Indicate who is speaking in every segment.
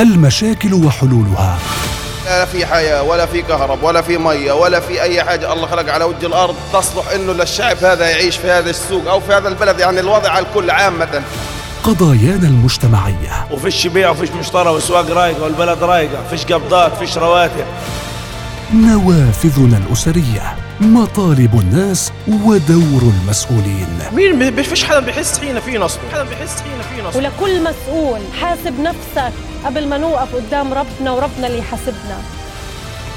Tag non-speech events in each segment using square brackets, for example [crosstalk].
Speaker 1: المشاكل وحلولها.
Speaker 2: لا في حياة ولا في كهرب ولا في مية ولا في أي حاجة الله خلق على وجه الأرض تصلح إنه للشعب هذا يعيش في هذا السوق أو في هذا البلد يعني الوضع على الكل عامة
Speaker 1: قضايانا المجتمعية.
Speaker 3: وفيش بيع وفيش مشترى والسواق رايقة والبلد رايقة فيش قبضات فيش رواتب.
Speaker 1: نوافذنا الأسرية. مطالب الناس ودور المسؤولين.
Speaker 3: مين ما فيش حدا بيحس حين في نصب. حدا بيحس حين في نصب.
Speaker 4: ولكل مسؤول حاسب نفسك قبل ما نوقف قدام ربنا وربنا اللي يحاسبنا.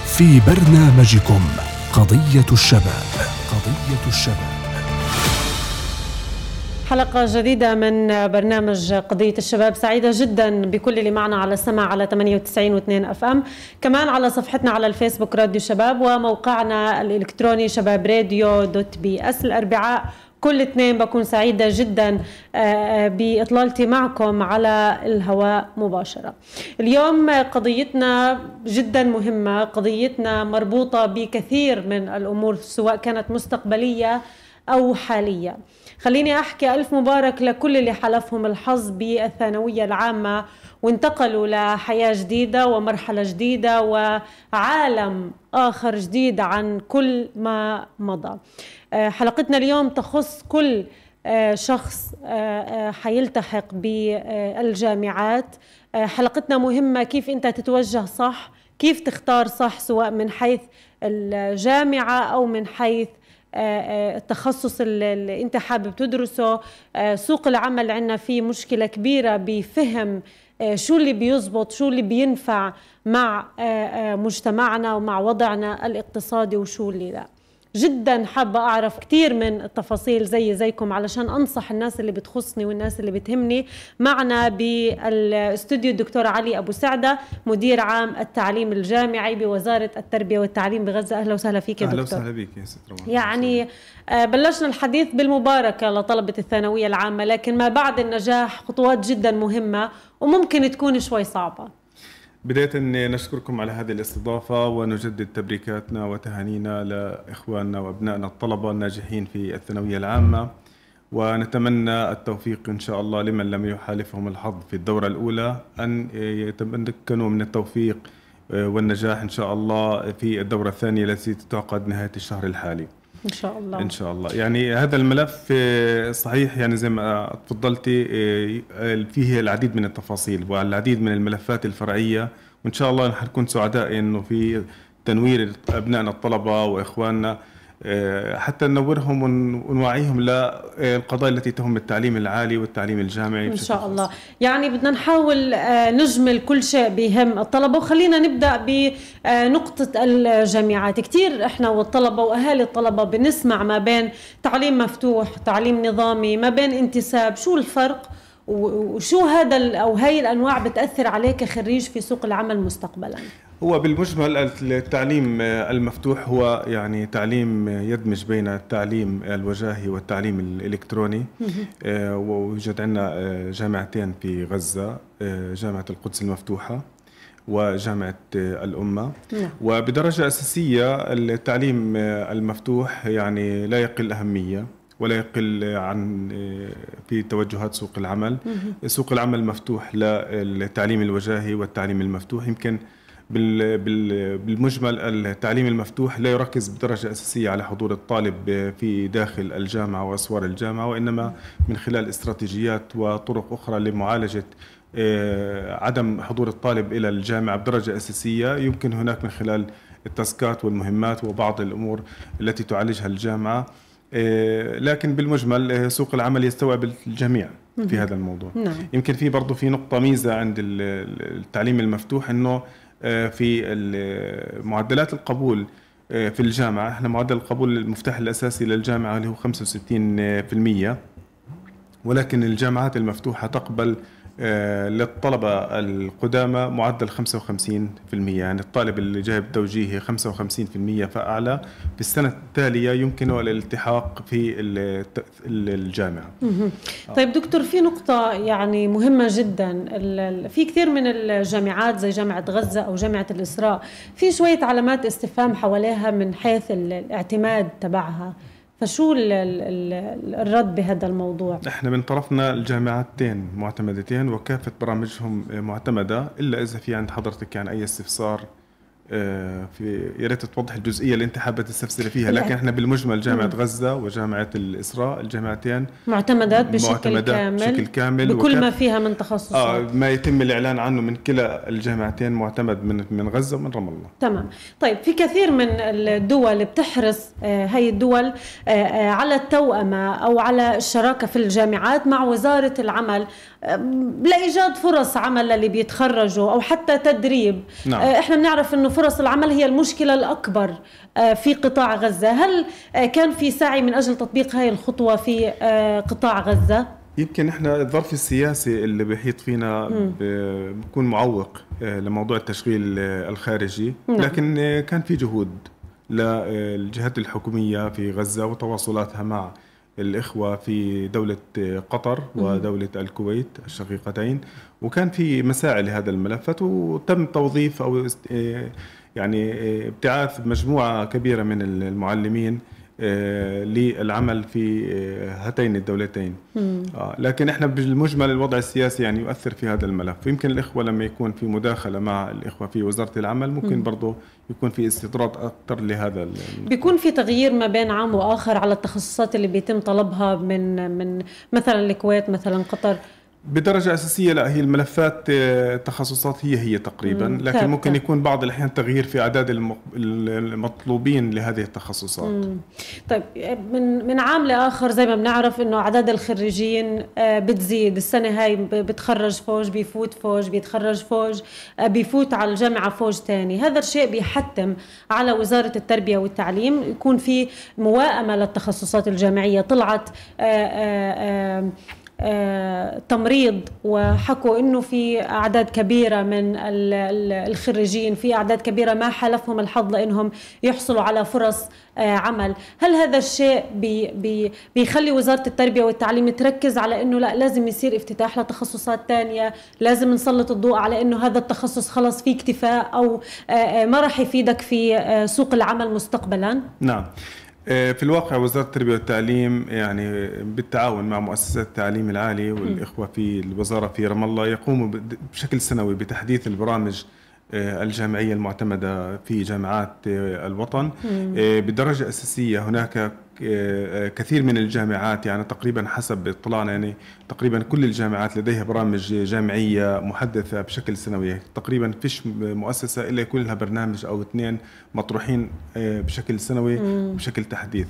Speaker 1: في برنامجكم قضية الشباب. قضية الشباب.
Speaker 4: حلقة جديدة من برنامج قضية الشباب. سعيدة جدا بكل اللي معنا على السمع على 98 و2 FM. كمان على صفحتنا على الفيسبوك راديو شباب وموقعنا الإلكتروني شباب راديو dot PS. الأربعاء كل اثنين بكون سعيدة جدا بإطلالتي معكم على الهواء مباشرة. اليوم قضيتنا جدا مهمة قضيتنا مربوطة بكثير من الأمور سواء كانت مستقبلية أو حالية. خليني أحكي ألف مبارك لكل اللي حلفهم الحظ بالثانوية العامة وانتقلوا لحياة جديدة ومرحلة جديدة وعالم آخر جديد عن كل ما مضى. حلقتنا اليوم تخص كل شخص حيلتحق بالجامعات. حلقتنا مهمة كيف أنت تتوجه صح؟ كيف تختار صح سواء من حيث الجامعة أو من حيث التخصص اللي انت حابب تدرسه. سوق العمل عندنا فيه مشكلة كبيرة بفهم شو اللي بيزبط شو اللي بينفع مع مجتمعنا ومع وضعنا الاقتصادي وشو اللي لا. جدا حابة أعرف كثير من التفاصيل زي زيكم علشان أنصح الناس اللي بتخصني والناس اللي بتهمني. معنا بالأستوديو الدكتور علي أبو سعدة مدير عام التعليم الجامعي بوزارة التربية والتعليم بغزة. أهلا وسهلا فيك يا
Speaker 5: دكتور.
Speaker 4: أهلا
Speaker 5: وسهلا بك يا ست
Speaker 4: يعني بلشنا الحديث بالمباركة لطلبة الثانوية العامة لكن ما بعد النجاح خطوات جدا مهمة وممكن تكون شوي صعبة.
Speaker 5: بداية نشكركم على هذه الاستضافة ونجدد تبريكاتنا وتهانينا لإخواننا وأبنائنا الطلبة الناجحين في الثانوية العامة. ونتمنى التوفيق إن شاء الله لمن لم يحالفهم الحظ في الدورة الأولى. أن يتمكنوا من التوفيق والنجاح إن شاء الله في الدورة الثانية التي تعقد نهاية الشهر الحالي.
Speaker 4: إن شاء الله.
Speaker 5: إن شاء الله. يعني هذا الملف صحيح يعني زي ما تفضلتي فيه العديد من التفاصيل والعديد من الملفات الفرعية وإن شاء الله حنكون سعداء إنه في تنوير أبنائنا الطلبة وإخواننا. حتى ننورهم ونوعيهم للقضايا التي تهم التعليم العالي والتعليم الجامعي
Speaker 4: إن شاء الله. يعني بدنا نحاول نجمل كل شيء بهم الطلبة. وخلينا نبدأ بنقطة الجامعات. كثير إحنا والطلبة وأهالي الطلبة بنسمع ما بين تعليم مفتوح تعليم نظامي ما بين انتساب. شو الفرق؟ وشو هذا أو هاي الأنواع بتأثر عليك كخريج في سوق العمل مستقبلا؟
Speaker 5: هو بالمجمل التعليم المفتوح هو يعني تعليم يدمج بين التعليم الوجاهي والتعليم الإلكتروني. ويوجد عندنا جامعتين في غزة جامعة القدس المفتوحة وجامعة الأمة.
Speaker 4: نعم.
Speaker 5: وبدرجة أساسية التعليم المفتوح يعني لا يقل أهمية. ولا يقل عن في توجهات سوق العمل. سوق العمل مفتوح للتعليم الوجاهي والتعليم المفتوح. يمكن بالمجمل التعليم المفتوح لا يركز بدرجة أساسية على حضور الطالب في داخل الجامعة وأسوار الجامعة وإنما من خلال استراتيجيات وطرق أخرى لمعالجة عدم حضور الطالب إلى الجامعة بدرجة أساسية. يمكن هناك من خلال التاسكات والمهمات وبعض الأمور التي تعالجها الجامعة. لكن بالمجمل سوق العمل يستوعب الجميع في هذا الموضوع
Speaker 4: نعم.
Speaker 5: يمكن في برضه في نقطة ميزة عند التعليم المفتوح إنه في معدلات القبول في الجامعة إحنا معدل القبول المفتاح الأساسي للجامعة اللي هو 65% ولكن الجامعات المفتوحة تقبل للطلبة القدامى معدل 55% يعني الطالب اللي جايب توجيهي 55% فأعلى. في السنة التالية يمكنه الالتحاق في الجامعة.
Speaker 4: طيب دكتور في نقطة يعني مهمة جدا. في كثير من الجامعات زي جامعة غزة أو جامعة الإسراء في شوية علامات استفهام حواليها من حيث الاعتماد تبعها. فشو ال- ال- ال- الرد بهذا الموضوع؟
Speaker 5: إحنا من طرفنا الجامعتين معتمدتين وكافة برامجهم معتمدة إلا إذا في عند حضرتك يعني أي استفسار في يا ريت توضح الجزئية اللي انت حابة تستفسري فيها. لكن إحنا بالمجمل جامعة غزة وجامعة الإسراء الجامعتين
Speaker 4: معتمدات بشكل
Speaker 5: معتمدات
Speaker 4: كامل
Speaker 5: بشكل كامل
Speaker 4: بكل ما فيها من تخصصات.
Speaker 5: ما يتم الإعلان عنه من كلا الجامعتين معتمد من من غزة ومن رام الله.
Speaker 4: تمام. طيب في كثير من الدول بتحرص آه، هاي الدول آه، آه، على التوأمة أو على الشراكة في الجامعات مع وزارة العمل لإيجاد فرص عمل للي بيتخرجوا أو حتى تدريب.
Speaker 5: نعم.
Speaker 4: آه، إحنا بنعرف إنه فرص العمل هي المشكلة الأكبر آه، في قطاع غزة. هل آه، كان في سعي من أجل تطبيق هذه الخطوة في قطاع غزة؟
Speaker 5: يمكن إحنا الظرف السياسي اللي بيحيط فينا بيكون معوق لموضوع التشغيل الخارجي.
Speaker 4: نعم.
Speaker 5: لكن كان في جهود للجهات الحكومية في غزة وتواصلاتها مع الإخوة في دولة قطر ودولة الكويت الشقيقتين. وكان في مساعي لهذا الملفات وتم توظيف أو آه، يعني آه، ابتعاث مجموعة كبيرة من المعلمين للعمل في آه، هاتين الدولتين. آه، لكن إحنا بالمجمل الوضع السياسي يعني يؤثر في هذا الملف. يمكن الإخوة لما يكون في مداخلة مع الإخوة في وزارة العمل ممكن برضه يكون في استطراد أكثر لهذا
Speaker 4: بيكون في تغيير ما بين عام وآخر على التخصصات اللي بيتم طلبها من من مثلا الكويت مثلا قطر.
Speaker 5: بدرجة أساسية لا هي الملفات آه، التخصصات هي هي تقريبا لكن. ممكن يكون بعض الأحيان تغيير في أعداد الم- المطلوبين لهذه التخصصات.
Speaker 4: طيب من من عام لآخر زي ما بنعرف إنه أعداد الخريجين آه، بتزيد. السنة هاي بتخرج فوج بيفوت فوج بيتخرج فوج آه، بيفوت على الجامعة فوج تاني. هذا الشيء بيحتم على وزارة التربية والتعليم. يكون في موائمة للتخصصات الجامعية. طلعت آه، آه، آه، آه، تمريض وحكوا إنه في أعداد كبيرة من ال- ال- الخريجين في أعداد كبيرة ما حلفهم الحظ لإنهم يحصلوا على فرص آه، عمل. هل هذا الشيء بي بي بيخلي وزارة التربية والتعليم تركز على إنه لا لازم يصير افتتاح لتخصصات تانية لازم نسلط الضوء على إنه هذا التخصص خلص فيه اكتفاء أو آه، آه، ما راح يفيدك في آه، سوق العمل مستقبلا؟
Speaker 5: نعم. آه، في الواقع وزارة التربية والتعليم يعني بالتعاون مع مؤسسات التعليم العالي والإخوة في الوزارة في رام الله يقوموا بشكل سنوي بتحديث البرامج آه، الجامعية المعتمدة في جامعات آه، الوطن. آه، بدرجة أساسية هناك آه، آه، كثير من الجامعات يعني تقريبا حسب اطلاعنا يعني تقريبا كل الجامعات لديها برامج جامعية محدثة بشكل سنوي. تقريبا فيش مؤسسة إلا يكون لها برنامج أو اثنين مطروحين آه، بشكل سنوي بشكل تحديث.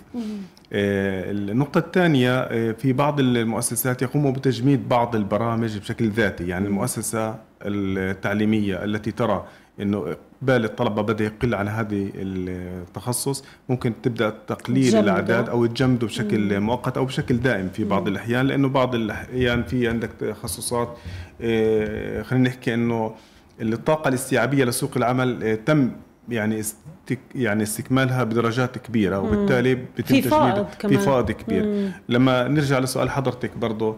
Speaker 5: آه، النقطة الثانية آه، في بعض المؤسسات يقوموا بتجميد بعض البرامج بشكل ذاتي. يعني المؤسسة التعليمية التي ترى إنه اقبال الطلبة بدأ يقل على هذه التخصص. ممكن تبدأ تقليل. الأعداد أو تجمده بشكل مؤقت أو بشكل دائم في بعض الأحيان لأنه بعض الأحيان في عندك تخصصات آه، خلينا نحكي إنه الطاقة الاستيعابية لسوق العمل آه، تم يعني استك يعني استكمالها بدرجات كبيرة وبالتالي بيتم
Speaker 4: في فائض
Speaker 5: في. فائض كبير. لما نرجع لسؤال حضرتك برضه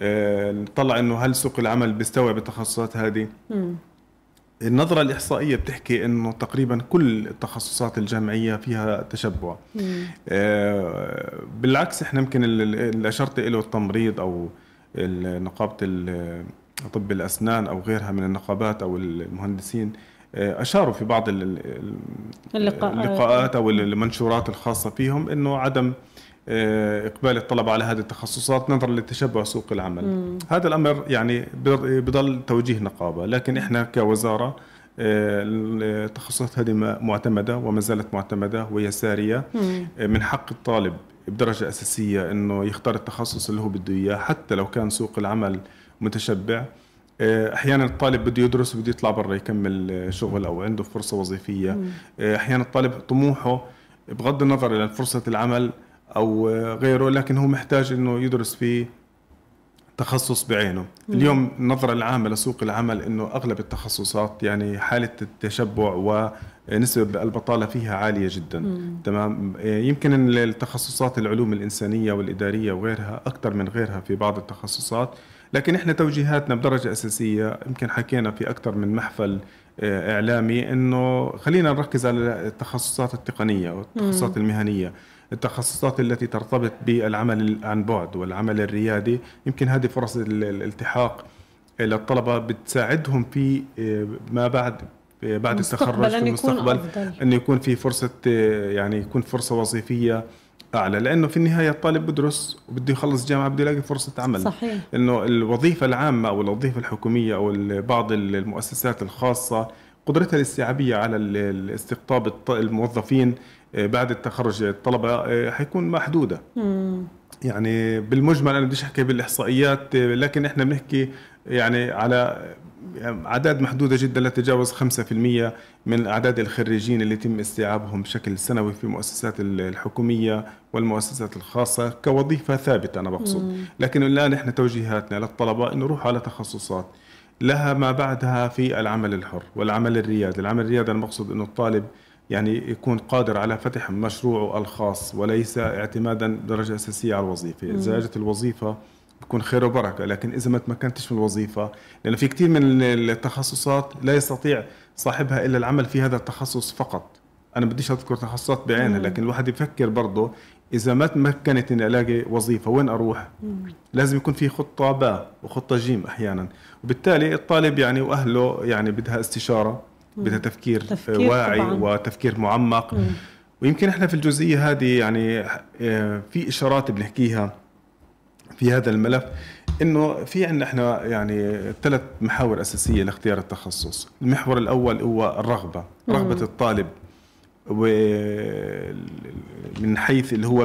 Speaker 5: آه، نطلع إنه هل سوق العمل بيستوعب التخصصات هذه؟ النظرة الإحصائية بتحكي إنه تقريبا كل التخصصات الجامعية فيها تشبع آه، بالعكس إحنا يمكن ال- ال- اللي أشرت له التمريض أو نقابة طب الأسنان أو غيرها من النقابات أو المهندسين آه، أشاروا في بعض ال- ال-
Speaker 4: اللقاءات.
Speaker 5: أو المنشورات الخاصة فيهم إنه عدم آه، إقبال الطلبة على هذه التخصصات نظرا لتشبع سوق العمل. هذا الأمر يعني بض- بضل توجيه نقابة لكن إحنا كوزارة آه، التخصصات هذه م- معتمدة وما زالت معتمدة وهي سارية. آه، من حق الطالب بدرجة أساسية أنه يختار التخصص اللي هو بده إياه حتى لو كان سوق العمل متشبع. أحيانا الطالب بده يدرس وبده يطلع برا يكمل شغل أو عنده فرصة وظيفية. أحيانا الطالب طموحه بغض النظر عن فرصة العمل أو غيره لكن هو محتاج إنه يدرس في تخصص بعينه. اليوم النظرة العامة لسوق العمل أنه أغلب التخصصات يعني حالة التشبع ونسبة البطالة فيها عالية جدا. تمام؟ آه، يمكن التخصصات العلوم الإنسانية والإدارية وغيرها أكثر من غيرها في بعض التخصصات. لكن إحنا توجيهاتنا بدرجة أساسية يمكن حكينا في أكثر من محفل آه، إعلامي أنه خلينا نركز على التخصصات التقنية والتخصصات المهنية. التخصصات التي ترتبط بالعمل عن بعد والعمل الريادي يمكن هذه فرص ال- الالتحاق للطلبة بتساعدهم في آه، ما بعد آه، بعد التخرج في المستقبل
Speaker 4: أفضل.
Speaker 5: انه يكون في فرصة آه، يعني يكون فرصة وظيفية أعلى لأنه في النهاية الطالب بدرس وبده يخلص جامعة بده يلاقي فرصة عمل
Speaker 4: صحيح.
Speaker 5: انه الوظيفة العامة أو الوظيفة الحكومية أو بعض ال- المؤسسات الخاصة قدرتها الاستيعابية على استقطاب الموظفين بعد التخرج الطلبة آه، حيكون محدودة. يعني بالمجمل أنا بديش أحكي بالإحصائيات آه، لكن إحنا بنحكي يعني على أعداد محدودة جدا لا تتجاوز 5% من أعداد الخريجين اللي يتم استيعابهم بشكل سنوي في المؤسسات ال- الحكومية والمؤسسات الخاصة كوظيفة ثابتة أنا بقصد. لكن الآن إحنا توجيهاتنا للطلبة إنه روحوا على تخصصات. لها ما بعدها في العمل الحر والعمل الريادي. العمل الريادي أنا بقصد إنه الطالب يعني يكون قادر على فتح مشروعه الخاص وليس اعتمادا درجة أساسية على الوظيفة. اذا اجت الوظيفة بكون خير وبركة لكن إذا ما تمكنتش من الوظيفة لأنه في كثير من التخصصات لا يستطيع صاحبها إلا العمل في هذا التخصص فقط. أنا بديش أذكر تخصصات بعينها لكن الواحد يفكر برضه إذا ما تمكنت إني ألاقي وظيفة وين أروح؟ لازم يكون في خطة باء وخطة جيم أحيانا. وبالتالي الطالب يعني وأهله يعني بدها استشارة. بدها تفكير,
Speaker 4: تفكير
Speaker 5: واعي
Speaker 4: طبعاً.
Speaker 5: وتفكير معمق. ويمكن إحنا في الجزئية هذه يعني آه، في إشارات بنحكيها في هذا الملف إنه في عندنا إحنا يعني ثلاث محاور أساسية لاختيار التخصص، المحور الأول هو الرغبة، رغبة الطالب ومن حيث اللي هو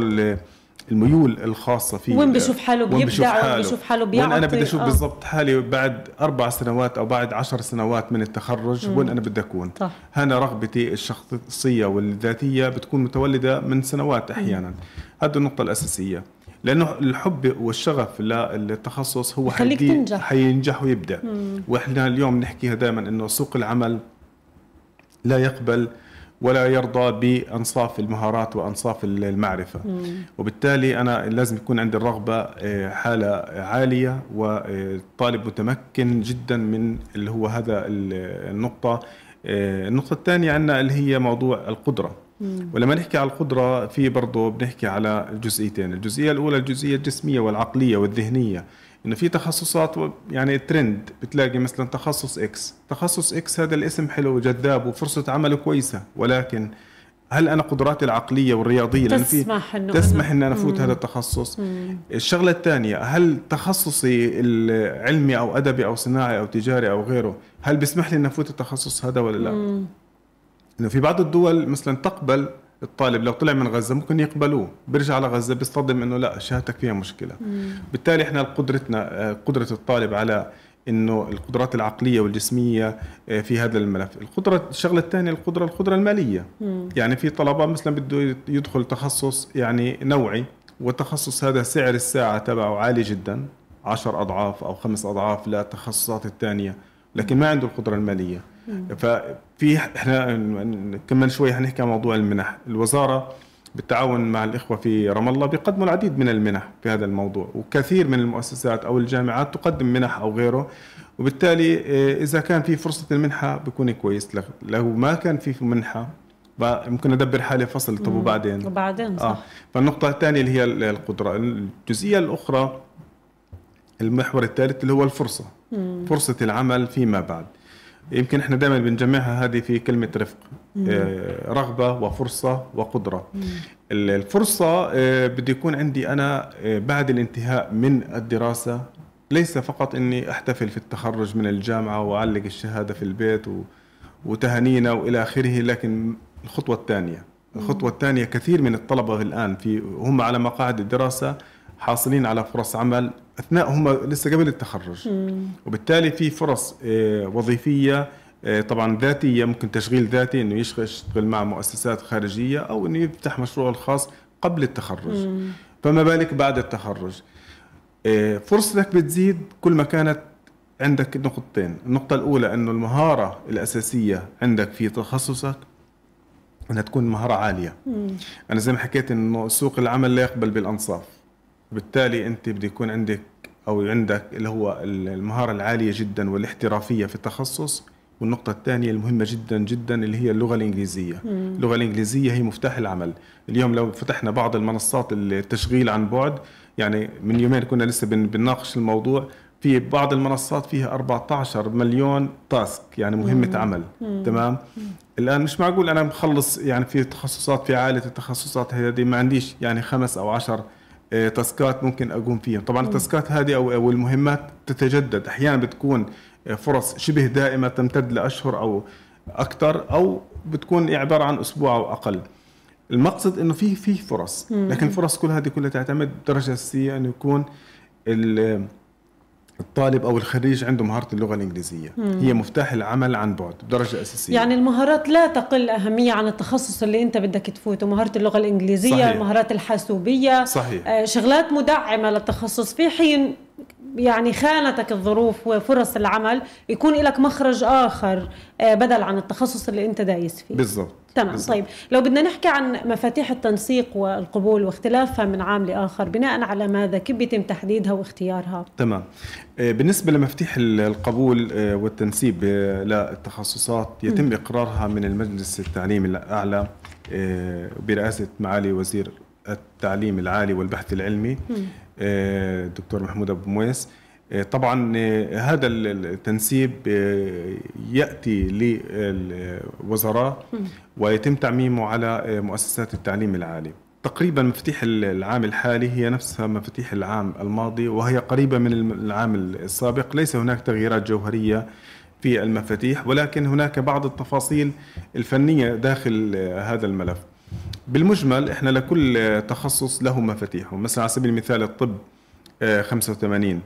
Speaker 5: الميول الخاصة فيه
Speaker 4: وين بشوف حاله
Speaker 5: وين بشوف
Speaker 4: بيبدع، وين
Speaker 5: حاله.
Speaker 4: بشوف حاله
Speaker 5: وين أنا
Speaker 4: بيعطي،
Speaker 5: بدي أشوف
Speaker 4: آه.
Speaker 5: بالضبط حالي بعد أربع سنوات أو بعد عشر سنوات من التخرج وين أنا بدي أكون
Speaker 4: صح.
Speaker 5: هنا رغبتي الشخصية والذاتية بتكون متولدة من سنوات أحيانا هذه النقطة الأساسية لأنه الحب والشغف للتخصص هو حيدي-
Speaker 4: تنجح.
Speaker 5: حينجح ويبدع وإحنا اليوم نحكيها دائما إنه سوق العمل لا يقبل ولا يرضى بأنصاف المهارات وأنصاف المعرفة. وبالتالي أنا لازم يكون عندي الرغبة آه، حالة عالية والطالب متمكن جدا من اللي هو هذا ال- النقطة. آه، النقطة الثانية عندنا اللي هي موضوع القدرة. ولما نحكي على القدرة في برضه بنحكي على جزئيتين. الجزئية الأولى الجزئية الجسمية والعقلية والذهنية. إنه في تخصصات يعني ترند بتلاقي مثلا تخصص X تخصص X هذا الاسم حلو وجذاب وفرصة عمله كويسة. ولكن هل أنا قدراتي لأن في-
Speaker 4: تسمح إنه
Speaker 5: تسمح إن أنا أفوت هذا التخصص. الشغلة الثانية هل تخصصي العلمي أو أدبي أو صناعي أو تجاري أو غيره هل بيسمح لي إن أفوت التخصص هذا ولا لا؟ إنه في بعض الدول مثلا تقبل الطالب لو طلع من غزة ممكن يقبلوه بيرجع على غزة بيصطدم إنه لا شهادتك فيها مشكلة. بالتالي إحنا قدرتنا آه، قدرة الطالب على إنه القدرات العقلية والجسمية آه، في هذا الملف. القدرة الشغلة الثانية القدرة القدرة المالية. يعني في طلبة مثلا بده يدخل تخصص يعني نوعي والتخصص هذا سعر الساعة تبعه عالي جدا عشر أضعاف أو خمس أضعاف للتخصصات الثانية لكن ما عنده القدرة المالية. ففي إحنا كمان شوي حنحكي عن موضوع المنح. الوزارة بالتعاون مع الإخوة في رام الله بيقدموا العديد من المنح في هذا الموضوع وكثير من المؤسسات أو الجامعات تقدم منح أو غيره. وبالتالي آه، إذا كان في فرصة المنحه بيكون كويس لو- لو ما كان في منحه بقى ممكن أدبر حالي فصل طب وبعدين؟
Speaker 4: وبعدين صح.
Speaker 5: آه. فالنقطة الثانية اللي هي القدرة، الجزئية الأخرى المحور الثالث اللي هو الفرصة. فرصة العمل فيما بعد. يمكن إحنا دائما بنجمعها هذه في كلمة رفق. آه رغبة وفرصة وقدرة. ال- الفرصة آه بدي يكون عندي أنا آه بعد الانتهاء من الدراسة ليس فقط إني أحتفل في التخرج من الجامعة وأعلق الشهادة في البيت و... وتهانينا وإلى آخره لكن الخطوة الثانية. الخطوة الثانية كثير من الطلبة الآن في هم على مقاعد الدراسة حاصلين على فرص عمل أثناء هم لسه قبل التخرج. وبالتالي في فرص آه، وظيفية آه، طبعا ذاتية ممكن تشغيل ذاتي إنه يشتغل مع مؤسسات خارجية أو إنه يفتح مشروعه الخاص قبل التخرج. فما بالك بعد التخرج؟ آه، فرصتك بتزيد كل ما كانت عندك نقطتين. النقطة الأولى أنه المهارة الأساسية عندك في تخصصك أنها تكون مهارة عالية. أنا زي ما حكيت أنه سوق العمل لا يقبل بالأنصاف. بالتالي أنت بدي يكون عندك أو عندك اللي هو المهارة العالية جدا والاحترافية في التخصص. والنقطة الثانية المهمة جدا جدا اللي هي اللغة الإنجليزية. اللغة الإنجليزية هي مفتاح العمل. اليوم لو فتحنا بعض المنصات التشغيل عن بعد يعني من يومين كنا لسه بن- بنناقش الموضوع في بعض المنصات فيها 14 مليون تاسك يعني مهمة عمل. تمام؟ الآن مش معقول أنا مخلص يعني في تخصصات في عائلة التخصصات هذه ما عنديش يعني خمس أو عشر تاسكات ممكن أقوم فيها. طبعا التاسكات هذه أو المهمات تتجدد. أحيانا بتكون آه، فرص شبه دائمة تمتد لأشهر أو أكثر أو بتكون عبارة عن أسبوع أو أقل. المقصد إنه في في فرص. لكن الفرص كل هذه كلها تعتمد بدرجه أساسية إنه يكون الطالب أو الخريج عنده مهارة اللغة الإنجليزية. هي مفتاح العمل عن بعد بدرجة أساسية.
Speaker 4: يعني المهارات لا تقل أهمية عن التخصص اللي أنت بدك تفوته. مهارة اللغة الإنجليزية
Speaker 5: صحيح.
Speaker 4: المهارات الحاسوبية
Speaker 5: صحيح.
Speaker 4: آه، شغلات مدعمة للتخصص. في حين يعني خانتك الظروف وفرص العمل يكون لك مخرج آخر آه، بدل عن التخصص اللي أنت دايس فيه.
Speaker 5: بالضبط.
Speaker 4: تمام
Speaker 5: بالضبط.
Speaker 4: طيب. لو بدنا نحكي عن مفاتيح التنسيق والقبول واختلافها من عام لآخر بناء على ماذا؟ كيف بيتم تحديدها واختيارها؟
Speaker 5: تمام. آه، بالنسبة لمفاتيح ال- القبول آه، والتنسيب للتخصصات يتم إقرارها من المجلس التعليمي الأعلى آه، برئاسة معالي وزير التعليم العالي والبحث العلمي. آه، الدكتور محمود أبو مويس. آه، طبعا آه، هذا ال- التنسيب آه، يأتي للوزراء ويتم تعميمه على آه، مؤسسات التعليم العالي. تقريبا مفاتيح العام الحالي هي نفسها مفاتيح العام الماضي وهي قريبة من العام السابق. ليس هناك تغييرات جوهرية في المفاتيح ولكن هناك بعض التفاصيل الفنية داخل آه، هذا الملف. بالمجمل إحنا لكل آه، تخصص له مفاتيحه. مثلا على سبيل المثال الطب آه، 85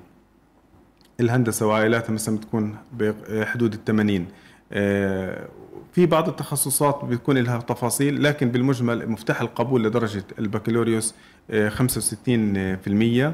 Speaker 5: الهندسة وعائلاتها مثلا بتكون بحدود ال 80 آه، في بعض التخصصات بيكون لها تفاصيل لكن بالمجمل مفتاح القبول لدرجة البكالوريوس آه، 65%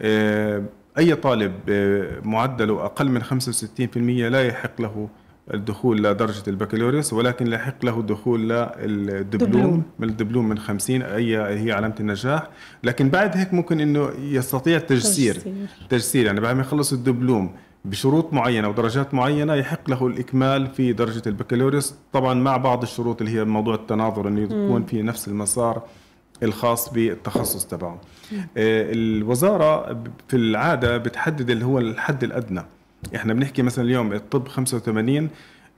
Speaker 5: آه، أي طالب آه، معدله أقل من 65% لا يحق له الدخول لدرجة البكالوريوس ولكن لا يحق له الدخول للدبلوم
Speaker 4: دبلوم.
Speaker 5: من الدبلوم من 50 أي هي علامة النجاح. لكن بعد هيك ممكن أنه يستطيع التجسير
Speaker 4: تجسير.
Speaker 5: تجسير يعني بعد ما يخلص الدبلوم بشروط معينة ودرجات معينة يحق له الإكمال في درجة البكالوريوس. طبعا مع بعض الشروط اللي هي موضوع التناظر إنه يكون في نفس المسار الخاص بالتخصص تبعه. آه، الوزارة ب- في العادة بتحدد اللي هو الحد الأدنى. إحنا بنحكي مثلا اليوم الطب 85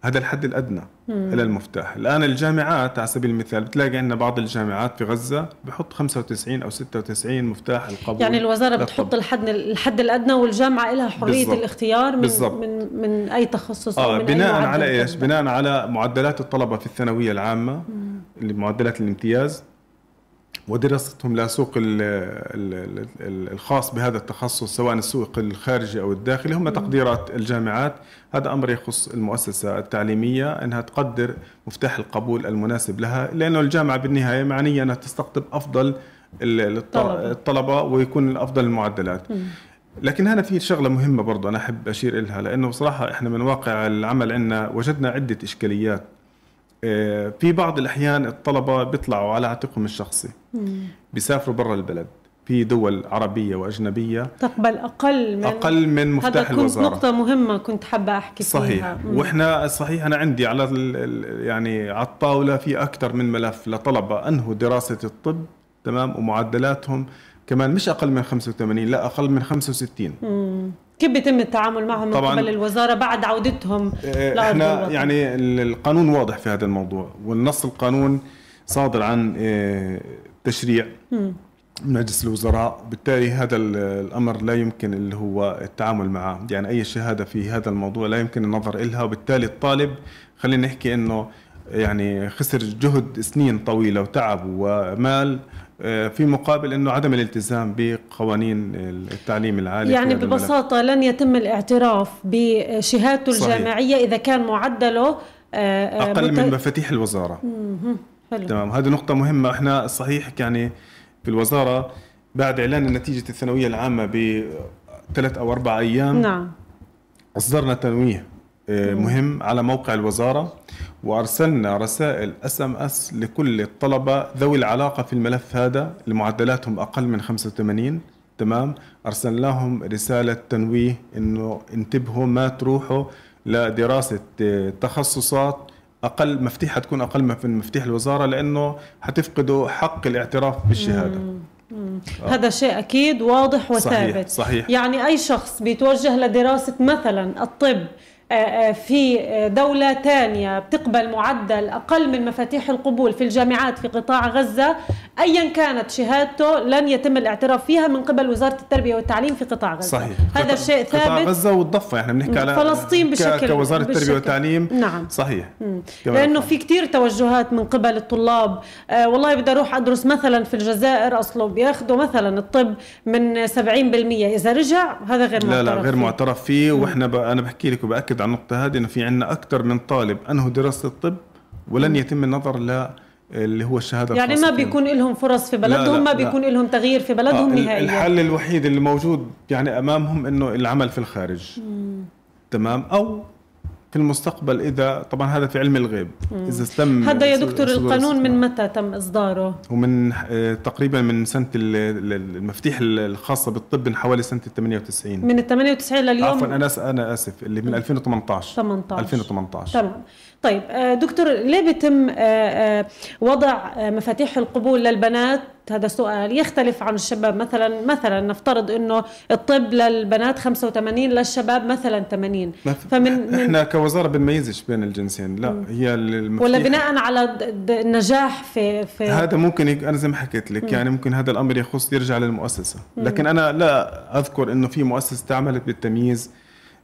Speaker 5: هذا الحد الأدنى إلى المفتاح الآن الجامعات على سبيل المثال بتلاقي عندنا بعض الجامعات في غزة بحط 95 أو 96 مفتاح القبول
Speaker 4: يعني الوزارة
Speaker 5: للطب.
Speaker 4: بتحط الحد الحد الأدنى والجامعة لها حرية
Speaker 5: بالضبط.
Speaker 4: الاختيار من
Speaker 5: بالضبط.
Speaker 4: من من أي تخصص
Speaker 5: آه
Speaker 4: من
Speaker 5: بناء
Speaker 4: أي
Speaker 5: على
Speaker 4: إيش؟
Speaker 5: بناء على معدلات الطلبة في الثانوية العامة اللي معدلات الامتياز ودراستهم لسوق ال ال ال الخاص بهذا التخصص سواء السوق الخارجي أو الداخلي هم تقديرات الجامعات. هذا أمر يخص المؤسسة التعليمية إنها تقدر مفتاح القبول المناسب لها لأنه الجامعة بالنهاية معنية أنها تستقطب
Speaker 4: أفضل.
Speaker 5: الطلبة ويكون افضل المعدلات. لكن هنا في شغلة مهمة برضه أنا أحب أشير لها لأنه بصراحة إحنا من واقع العمل عندنا وجدنا عدة إشكاليات. آه، في بعض الأحيان الطلبة بيطلعوا على عاتقهم الشخصي. بيسافروا برا البلد. في دول عربية وأجنبية.
Speaker 4: تقبل أقل من
Speaker 5: أقل من
Speaker 4: هذا
Speaker 5: مفتاح
Speaker 4: كنت
Speaker 5: الوزارة.
Speaker 4: نقطة مهمة كنت حابة أحكي
Speaker 5: صحيح.
Speaker 4: فيها مم.
Speaker 5: وإحنا صحيح أنا عندي على يعني على الطاولة في أكثر من ملف لطلبة أنهوا دراسة الطب تمام ومعدلاتهم كمان مش أقل من 85 لا أقل من 65
Speaker 4: مم. كيف بيتم التعامل معهم من. قبل الوزارة بعد عودتهم
Speaker 5: آه، إحنا
Speaker 4: الوطن؟
Speaker 5: يعني ال- القانون واضح في هذا الموضوع والنص القانون صادر عن آه، تشريع مجلس الوزراء بالتالي هذا ال- الأمر لا يمكن اللي هو التعامل معه يعني أي شهادة في هذا الموضوع لا يمكن النظر إلها وبالتالي الطالب خلينا نحكي إنه يعني خسر جهد سنين طويلة وتعب ومال في مقابل إنه عدم الالتزام بقوانين التعليم العالي
Speaker 4: يعني. ببساطة لن يتم الاعتراف بشهادته
Speaker 5: صحيح.
Speaker 4: الجامعية إذا كان معدله آه، آه،
Speaker 5: أقل
Speaker 4: مت-
Speaker 5: من مفاتيح الوزارة.
Speaker 4: حلو.
Speaker 5: تمام. هذه نقطة مهمة. إحنا صحيح يعني في الوزارة بعد إعلان نتيجة الثانوية العامة بثلاث أو أربع أيام
Speaker 4: نعم.
Speaker 5: أصدرنا تنويه. آه، مهم على موقع الوزارة وأرسلنا رسائل SMS لكل الطلبة ذوي العلاقة في الملف هذا اللي معدلاتهم أقل من 85 تمام؟ ارسلنا لهم رسالة تنويه إنه انتبهوا ما تروحوا لدراسة آه، تخصصات أقل مفاتيحها تكون أقل من مفاتيح الوزارة لأنه حتفقدوا حق الاعتراف بالشهادة.
Speaker 4: هذا شيء أكيد واضح وثابت.
Speaker 5: صحيح. صحيح
Speaker 4: يعني أي شخص بيتوجه لدراسة مثلا الطب آه، آه، في دولة تانية بتقبل معدل أقل من مفاتيح القبول في الجامعات في قطاع غزة. أيا كانت شهادته لن يتم الاعتراف فيها من قبل وزارة التربية والتعليم في قطاع غزة.
Speaker 5: صحيح.
Speaker 4: هذا شيء ثابت.
Speaker 5: قطاع غزة والضفة إحنا بنحكي على
Speaker 4: فلسطين بشكل
Speaker 5: كوزارة
Speaker 4: بشكل
Speaker 5: التربية والتعليم.
Speaker 4: نعم.
Speaker 5: صحيح.
Speaker 4: لأنه في كتير توجهات من قبل الطلاب. آه والله بدي أروح أدرس مثلا في الجزائر أصله بياخذوا مثلا الطب من 70% إذا رجع هذا غير
Speaker 5: لا
Speaker 4: معترف
Speaker 5: لا غير
Speaker 4: فيه.
Speaker 5: معترف فيه وإحنا ب... أنا بحكي لك وباكد على النقطة هذه انه في عندنا أكثر من طالب انهوا دراسة الطب ولن يتم النظر ل اللي هو الشهادة
Speaker 4: يعني ما. بيكون لهم فرص في بلدهم
Speaker 5: لا،
Speaker 4: ما
Speaker 5: لا.
Speaker 4: بيكون لهم تغيير في بلدهم
Speaker 5: آه،
Speaker 4: نهائيا.
Speaker 5: الحل الوحيد اللي موجود يعني أمامهم إنه العمل في الخارج. تمام؟ أو في المستقبل إذا طبعا هذا في علم الغيب. إذا تم
Speaker 4: هذا يا دكتور القانون من. متى تم إصداره؟
Speaker 5: ومن آه، تقريبا من سنة ال- ال- المفتيح الخاصة بالطب من حوالي سنة 98
Speaker 4: من ال 98 لليوم؟
Speaker 5: عفوا أنا أنا آسف اللي من 2018
Speaker 4: 18
Speaker 5: 2018
Speaker 4: تمام. طيب آه، دكتور ليه بيتم آه، آه، وضع مفاتيح القبول للبنات؟ هذا سؤال يختلف عن الشباب. مثلا مثلا نفترض إنه الطب للبنات 85 للشباب مثلا 80
Speaker 5: ما في-
Speaker 4: فمن من
Speaker 5: إحنا كوزارة بنميزش بين الجنسين. لا هي المفتيح
Speaker 4: ولا بناء على النجاح في في
Speaker 5: هذا ممكن. أنا زي ما حكيت لك يعني ممكن هذا الأمر يخص يرجع للمؤسسة. لكن أنا لا أذكر إنه في مؤسسة تعملت بالتمييز.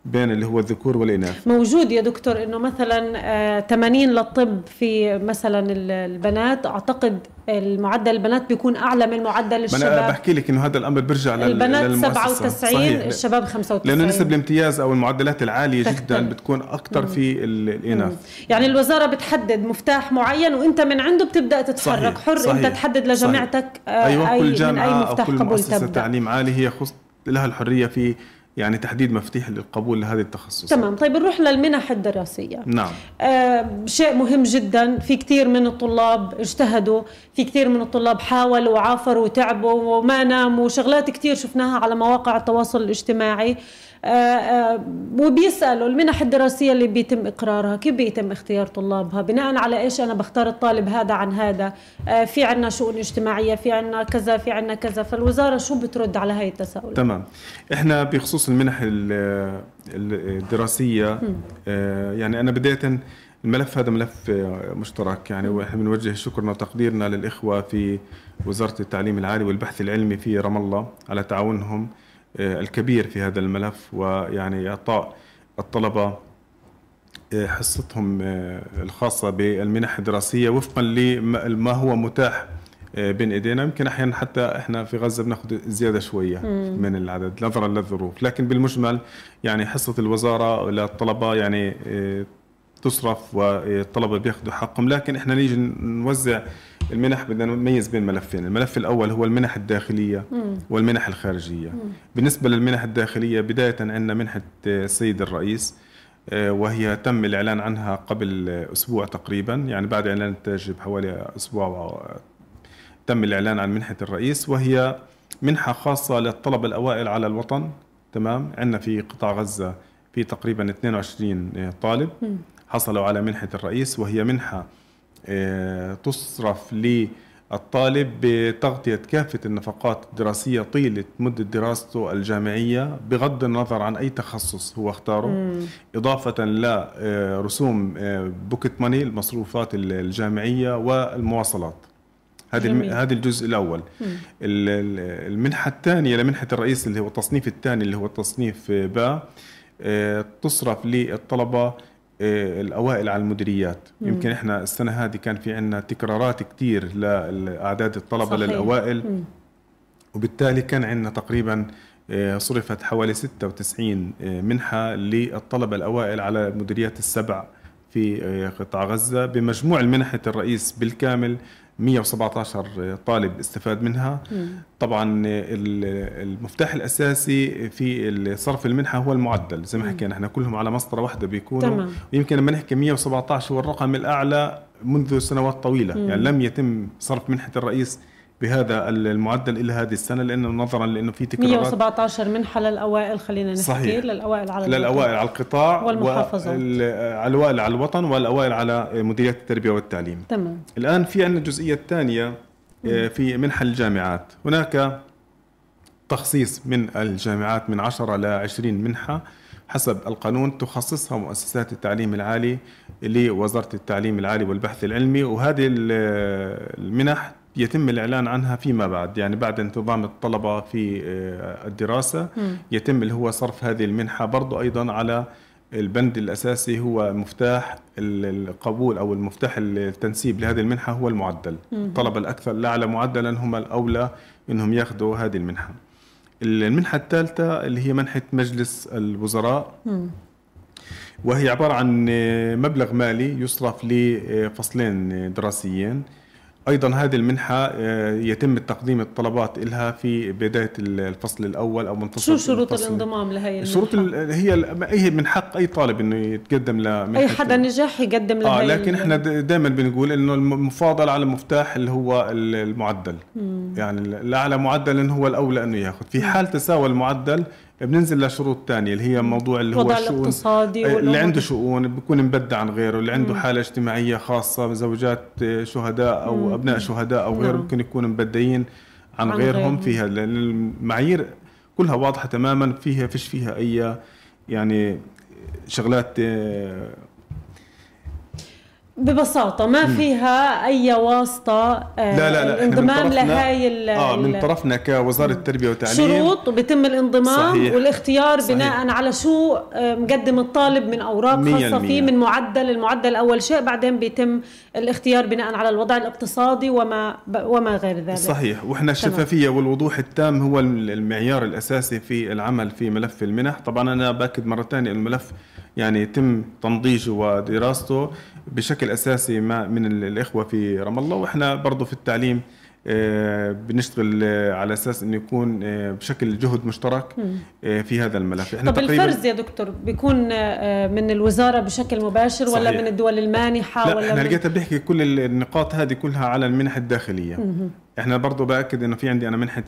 Speaker 5: بين اللي هو الذكور والإناث.
Speaker 4: موجود يا دكتور إنه مثلا آه، 80 للطب في مثلا ال- البنات. أعتقد المعدل البنات بيكون أعلى من معدل
Speaker 5: ما أنا
Speaker 4: الشباب.
Speaker 5: بحكي لك إنه هذا الأمر بيرجع.
Speaker 4: البنات
Speaker 5: للمؤسسة.
Speaker 4: 97
Speaker 5: صحيح.
Speaker 4: الشباب 95
Speaker 5: لأنه نسب الامتياز أو المعدلات العالية جدا. بتكون أكثر في ال- الإناث.
Speaker 4: يعني الوزارة بتحدد مفتاح معين وأنت من عنده بتبدأ تتحرك.
Speaker 5: صحيح،
Speaker 4: حر
Speaker 5: صحيح،
Speaker 4: انت تحدد لجامعتك آه،
Speaker 5: أيوه
Speaker 4: أي
Speaker 5: كل جامعة أو
Speaker 4: مفتاح
Speaker 5: كل
Speaker 4: قبول
Speaker 5: مؤسسة
Speaker 4: تبدأ.
Speaker 5: تعليم عالي هي خص لها الحرية في يعني تحديد مفاتيح للقبول لهذه التخصصات.
Speaker 4: تمام. طيب نروح للمنح الدراسية.
Speaker 5: نعم.
Speaker 4: آه شيء مهم جدا. في كثير من الطلاب اجتهدوا في كثير من الطلاب حاولوا وعافروا وتعبوا وما ناموا. شغلات كثير شفناها على مواقع التواصل الاجتماعي. آه آه وبيسألوا المنح الدراسية اللي بيتم إقرارها كيف بيتم اختيار طلابها؟ بناء على إيش أنا بختار الطالب هذا عن هذا؟ آه في عنا شؤون اجتماعية في عنا كذا في عنا كذا فالوزارة شو بترد على هاي التساؤلات؟
Speaker 5: تمام. إحنا بخصوص المنح ال- ال- الدراسية يعني أنا بدايه الملف هذا ملف مشترك يعني وإحنا بنوجه شكرنا وتقديرنا للإخوة في وزارة التعليم العالي والبحث العلمي في رام الله على تعاونهم. الكبير في هذا الملف ويعني إعطاء الطلبة آه، حصتهم آه، الخاصة بالمنح الدراسية وفقا لما هو متاح آه، بين إيدينا. يمكن أحيانا حتى إحنا في غزة بناخذ زيادة شوية من العدد نظرا للظروف. لكن بالمجمل يعني حصة الوزارة للطلبه يعني آه، تصرف والطلبة بياخذوا حقهم. لكن إحنا نيجي نوزع المنح بدنا نميز بين ملفين. الملف الأول هو المنح الداخلية والمنح الخارجية. بالنسبة للمنح الداخلية بداية عندنا منحة السيد الرئيس آه، وهي تم الإعلان عنها قبل أسبوع تقريبا. يعني بعد إعلان النتائج بحوالي أسبوع تم الإعلان عن منحة الرئيس. وهي منحة خاصة للطلبة الأوائل على الوطن. تمام؟ عندنا في قطاع غزة في تقريبا 22 طالب. حصلوا على منحة الرئيس وهي منحة آه، تصرف للطالب بتغطية كافة النفقات الدراسية طيلة مدة دراسته الجامعية بغض النظر عن أي تخصص هو اختاره. إضافة لرسوم بوكيت ماني المصروفات الجامعية والمواصلات. هذه. هذا الجزء الأول. ال- ال- المنحة الثانية لمنحة الرئيس اللي هو التصنيف الثاني اللي هو التصنيف با آه، تصرف للطلبة آه، الأوائل على المديريات يمكن إحنا السنة هذه كان في عندنا تكرارات كثير لأعداد الطلبة
Speaker 4: صحيح.
Speaker 5: للأوائل
Speaker 4: مم.
Speaker 5: وبالتالي كان عندنا تقريبا آه، صرفت حوالي 96 آه، منحة للطلبة الأوائل على المديريات السبع في قطاع غزة بمجموع المنحة الرئيس بالكامل 117 طالب استفاد منها. طبعا ال- المفتاح الأساسي في صرف المنحة هو المعدل. زي ما حكينا إحنا كلهم على مسطرة واحدة بيكونوا.
Speaker 4: تمام.
Speaker 5: ويمكن لما نحكي 117 هو الرقم الأعلى منذ سنوات طويلة. يعني لم يتم صرف منحة الرئيس بهذا المعدل إلى هذه السنة لأنه نظرا لأنه في تكرارات
Speaker 4: 117 منحه للاوائل خلينا نحكي
Speaker 5: صحيح.
Speaker 4: للأوائل على الوطن.
Speaker 5: للأوائل على القطاع
Speaker 4: والمحافظات.
Speaker 5: على الاوائل على الوطن والأوائل على مديريات التربية والتعليم
Speaker 4: تمام
Speaker 5: الآن في عندنا الجزئية الثانية آه، في منح الجامعات هناك تخصيص من الجامعات من 10 ل 20 منحة حسب القانون تخصصها مؤسسات التعليم العالي لوزارة التعليم العالي والبحث العلمي وهذه ال- المنح يتم الإعلان عنها فيما بعد. يعني بعد انتظام الطلبة في آه، الدراسة يتم اللي هو صرف هذه المنحة برضو أيضا على البند الأساسي هو مفتاح ال- القبول أو المفتاح التنسيب لهذه المنحة هو المعدل. الطلبة الأكثر الاعلى معدلا هم الأولى إنهم ياخذوا هذه المنحة. المنحة الثالثة اللي هي منحة مجلس الوزراء وهي عبارة عن مبلغ مالي يصرف لفصلين دراسيين. أيضا هذه المنحة آه، يتم تقديم الطلبات لها في بداية الفصل الأول أو منتصف
Speaker 4: شو شروط
Speaker 5: الفصل.
Speaker 4: الانضمام لهي المنحة؟
Speaker 5: شروط هي هي من حق أي طالب إنه يتقدم لمنحه
Speaker 4: أي حدا نجح يقدم لهي
Speaker 5: آه لكن إحنا دائما بنقول إنه المفاضل على المفتاح اللي هو ال- المعدل يعني الاعلى معدل هو الأولى إنه ياخذ في حال تساوى المعدل بننزل لشروط ثانية اللي هي موضوع اللي هو الشؤون
Speaker 4: الاقتصادي
Speaker 5: اللي عنده. شؤون بيكون مبدع عن غيره اللي عنده حالة اجتماعية خاصة زوجات شهداء أو أبناء شهداء أو غيره
Speaker 4: نعم.
Speaker 5: ممكن يكونوا مبدعين عن,
Speaker 4: عن
Speaker 5: غيرهم
Speaker 4: غيرهم.
Speaker 5: فيها لأن المعايير كلها واضحة تماما فيها فيش فيها أي يعني شغلات آه،
Speaker 4: ببساطة ما فيها أي واسطة آه،
Speaker 5: لا لا لا طرفنا-
Speaker 4: لهاي ال-
Speaker 5: آه من طرفنا كوزارة التربية والتعليم
Speaker 4: شروط وبيتم الانضمام
Speaker 5: صحيح.
Speaker 4: والاختيار
Speaker 5: صحيح.
Speaker 4: بناء على شو آه، مقدم الطالب من خاصة
Speaker 5: المية.
Speaker 4: فيه من معدل المعدل أول شيء بعدين بيتم الاختيار بناء على الوضع الاقتصادي وما وما غير ذلك
Speaker 5: صحيح وإحنا الشفافية والوضوح التام هو المعيار الأساسي في العمل في ملف المنح طبعا أنا بأكد مرة ثانية الملف يعني يتم تنضيجه ودراسته بشكل أساسي مع من ال- الإخوة في رام الله وإحنا برضه في التعليم آه، بنشتغل آه، على أساس إنه يكون آه، بشكل جهد مشترك في هذا الملف إحنا
Speaker 4: طب الفرز يا دكتور بيكون من الوزارة بشكل مباشر ولا
Speaker 5: صحيح.
Speaker 4: من الدول المانحة
Speaker 5: لا
Speaker 4: ولا إحنا.
Speaker 5: لقيتها بنحكي كل ال- النقاط هذه كلها على المنح الداخلية إحنا برضه بأكد إنه في عندي أنا منحة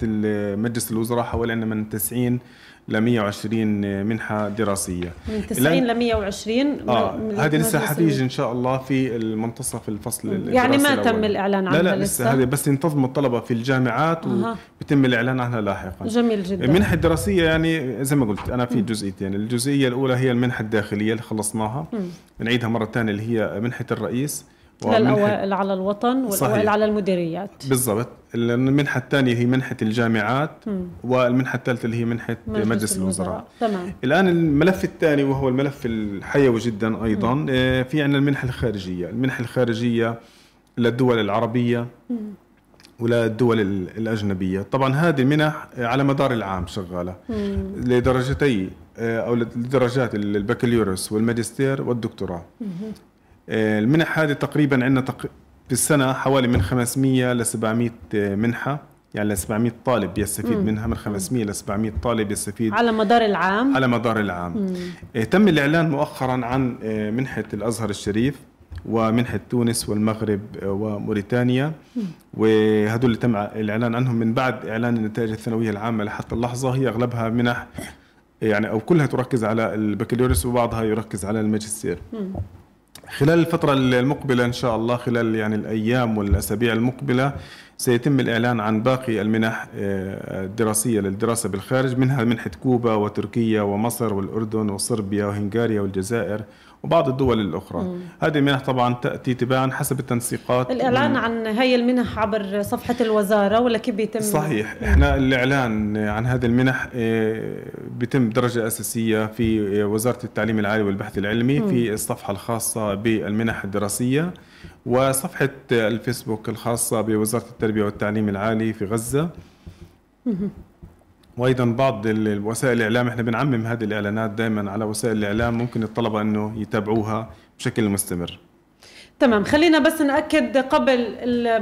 Speaker 5: مجلس الوزراء حوالي من 90 ل 120 منحة دراسية.
Speaker 4: من 90 ل 120 آه
Speaker 5: هذه لسه حتيجي إن شاء الله في المنتصف الفصل
Speaker 4: يعني ما تم
Speaker 5: الأول.
Speaker 4: الإعلان
Speaker 5: لا
Speaker 4: عنها
Speaker 5: لا
Speaker 4: لسه؟
Speaker 5: لسه؟ هذه بس ينتظموا الطلبة في الجامعات
Speaker 4: أها.
Speaker 5: وبيتم الإعلان عنها لاحقا.
Speaker 4: جميل جدا.
Speaker 5: المنحة الدراسية يعني زي ما قلت أنا في جزئيتين، الجزئية الأولى هي المنحة الداخلية اللي خلصناها. نعيدها مرة ثانية اللي هي منحة الرئيس.
Speaker 4: للاوائل على الوطن والاوائل
Speaker 5: صحيح.
Speaker 4: على المديريات.
Speaker 5: بالضبط. المنحة الثانية هي منحة الجامعات والمنحة الثالثة اللي هي منحة مجلس, مجلس الوزراء.
Speaker 4: تمام.
Speaker 5: الآن الملف الثاني وهو الملف الحيوي جدا أيضا. آه، في عندنا المنحة الخارجية. المنحة الخارجية للدول العربية وللدول ال- الأجنبية. طبعا هذه المنح على مدار العام شغالة. لدرجتي آه، أو لدرجات البكالوريوس والماجستير والدكتوراه. المنح هذه تقريبا عندنا تق... في السنة حوالي من 500 ل 700 منحة. يعني ل 700 طالب يستفيد منها من 500 ل 700 طالب يستفيد
Speaker 4: على مدار العام؟
Speaker 5: على مدار العام. آه، تم الإعلان مؤخرا عن آه، منحة الأزهر الشريف ومنحة تونس والمغرب آه، وموريتانيا. وهدول اللي تم الإعلان عنهم من بعد إعلان النتائج الثانوية العامة لحتى اللحظة. هي أغلبها منح يعني أو كلها تركز على البكالوريوس وبعضها يركز على الماجستير. خلال الفترة المقبلة إن شاء الله خلال يعني الأيام والأسابيع المقبلة سيتم الإعلان عن باقي المنح آه، الدراسية للدراسة بالخارج منها منحة كوبا وتركيا ومصر والأردن وصربيا وهنغاريا والجزائر وبعض الدول الأخرى. هذه المنح طبعا تأتي تباعا حسب التنسيقات
Speaker 4: الإعلان
Speaker 5: من-
Speaker 4: عن هي المنح عبر صفحة الوزارة ولا كيف بيتم؟
Speaker 5: صحيح. إحنا الإعلان عن هذه المنح آه، بيتم درجه أساسية في وزارة التعليم العالي والبحث العلمي في الصفحة الخاصة بالمنح الدراسية وصفحة الفيسبوك الخاصة بوزارة التربية والتعليم العالي في غزة. وأيضا بعض وسائل الإعلام إحنا بنعمم هذه الإعلانات دائما على وسائل الإعلام ممكن الطلبة إنه يتابعوها بشكل مستمر.
Speaker 4: تمام خلينا بس نأكد قبل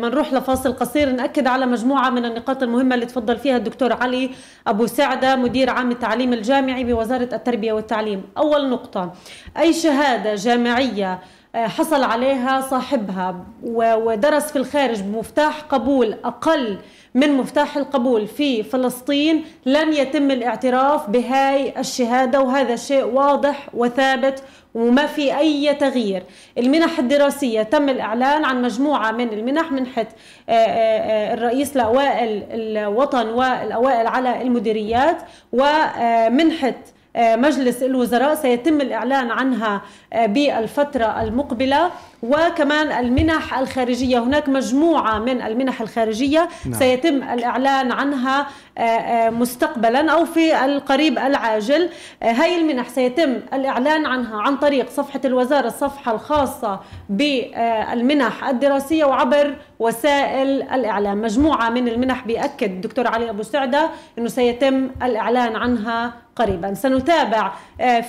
Speaker 4: ما نروح لفاصل قصير نأكد على مجموعة من النقاط المهمة اللي تفضل فيها الدكتور علي أبو سعدة مدير عام التعليم الجامعي بوزارة التربية والتعليم. أول نقطة أي شهادة جامعية حصل عليها صاحبها ودرس في الخارج بمفتاح قبول أقل من مفتاح القبول في فلسطين لن يتم الاعتراف بهاي الشهادة وهذا شيء واضح وثابت وما في أي تغيير. المنح الدراسية تم الإعلان عن مجموعة من المنح منحة آه، آه، آه، الرئيس لأوائل الوطن والأوائل على المديريات ومنحة مجلس الوزراء. سيتم الإعلان عنها بالفترة المقبلة. وكمان المنح الخارجية. هناك مجموعة من المنح الخارجية نعم. سيتم الإعلان عنها آه، آه، مستقبلا أو في القريب العاجل. آه، هاي المنح سيتم الإعلان عنها عن طريق صفحة الوزارة الصفحة الخاصة بالمنح الدراسية وعبر وسائل الإعلام. مجموعة من المنح بيأكد الدكتور علي أبو سعدة أنه سيتم الإعلان عنها قريبا. سنتابع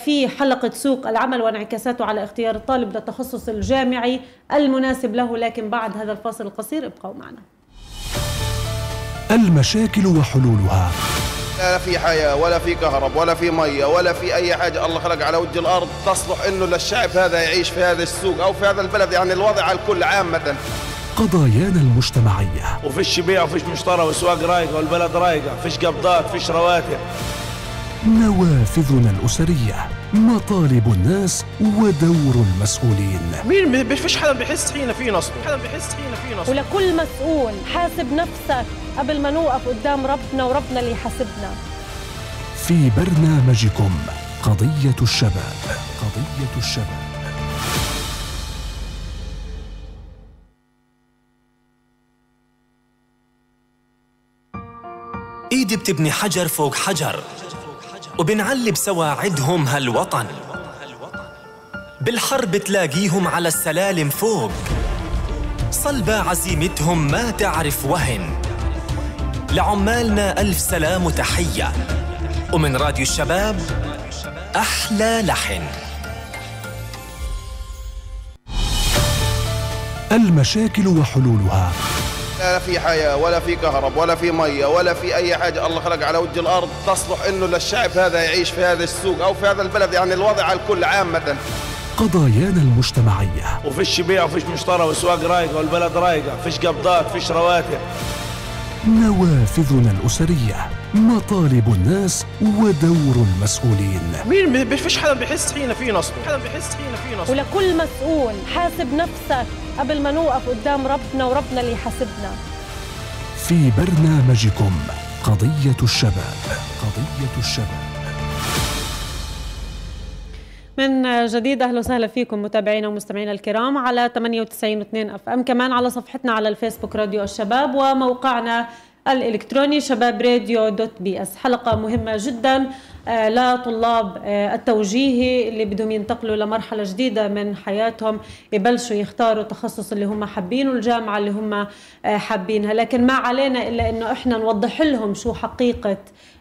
Speaker 4: في حلقة سوق العمل وانعكاساته على اختيار الطالب للتخصص الجامعي. الجماعي المناسب له لكن بعد هذا الفاصل القصير ابقوا معنا.
Speaker 1: المشاكل وحلولها.
Speaker 2: لا في حياة ولا في كهرب ولا في مية ولا في أي حاجة الله خلق على وجه الأرض تصلح إنه للشعب هذا يعيش في هذا السوق أو في هذا البلد. يعني الوضع على الكل عامة
Speaker 1: قضايانا المجتمعية.
Speaker 3: وفيش بيع وفيش مشترى وسواق رايقة والبلد رايقة فيش قبضات فيش رواتب.
Speaker 1: نوافذنا الأسرية مطالب الناس ودور المسؤولين.
Speaker 6: مين فيش حدا بيحس حين في نصب. حدا بيحس حين في نصب.
Speaker 4: ولكل مسؤول حاسب نفسك قبل ما نوقف قدام ربنا وربنا اللي يحاسبنا.
Speaker 1: في برنامجكم قضية الشباب. قضية الشباب.
Speaker 7: إيدي بتبني حجر فوق حجر. وبنعلي بسواعدهم هالوطن. بالحرب تلاقيهم على السلالم فوق. صلبة عزيمتهم ما تعرف وهن. لعمالنا ألف سلام وتحية. ومن راديو الشباب أحلى لحن.
Speaker 1: المشاكل وحلولها.
Speaker 2: لا في حياة ولا في كهرب ولا في مية ولا في أي حاجة. الله خلق على وجه الأرض. تصلح إنه للشعب هذا يعيش في هذا السوق أو في هذا البلد. يعني الوضع على الكل عامة
Speaker 1: قضايانا المجتمعية.
Speaker 3: وفيش بيع وفيش مشترى وسواق رايقة والبلد رايقة. فيش قبضات فيش رواتب.
Speaker 1: نوافذنا الأسرية مطالب الناس ودور المسؤولين.
Speaker 6: مين فيش حدا بيحس حين في نصب. حدا بيحس حين في نصب.
Speaker 4: ولكل مسؤول حاسب نفسك قبل ما نوقف قدام ربنا وربنا اللي يحاسبنا.
Speaker 1: في برنامجكم قضية الشباب. قضية الشباب.
Speaker 4: من جديد أهلا وسهلا فيكم متابعينا ومستمعينا الكرام على 98 و2 FM. كمان على صفحتنا على الفيسبوك راديو الشباب وموقعنا الإلكتروني شباب راديو dot PS. حلقة مهمة جدا آه، لطلاب آه، التوجيهي اللي بدهم ينتقلوا لمرحلة جديدة من حياتهم يبلشوا يختاروا التخصص اللي هم حابينه الجامعة اللي هم آه، حابينها. لكن ما علينا إلا إنه إحنا نوضح لهم شو حقيقة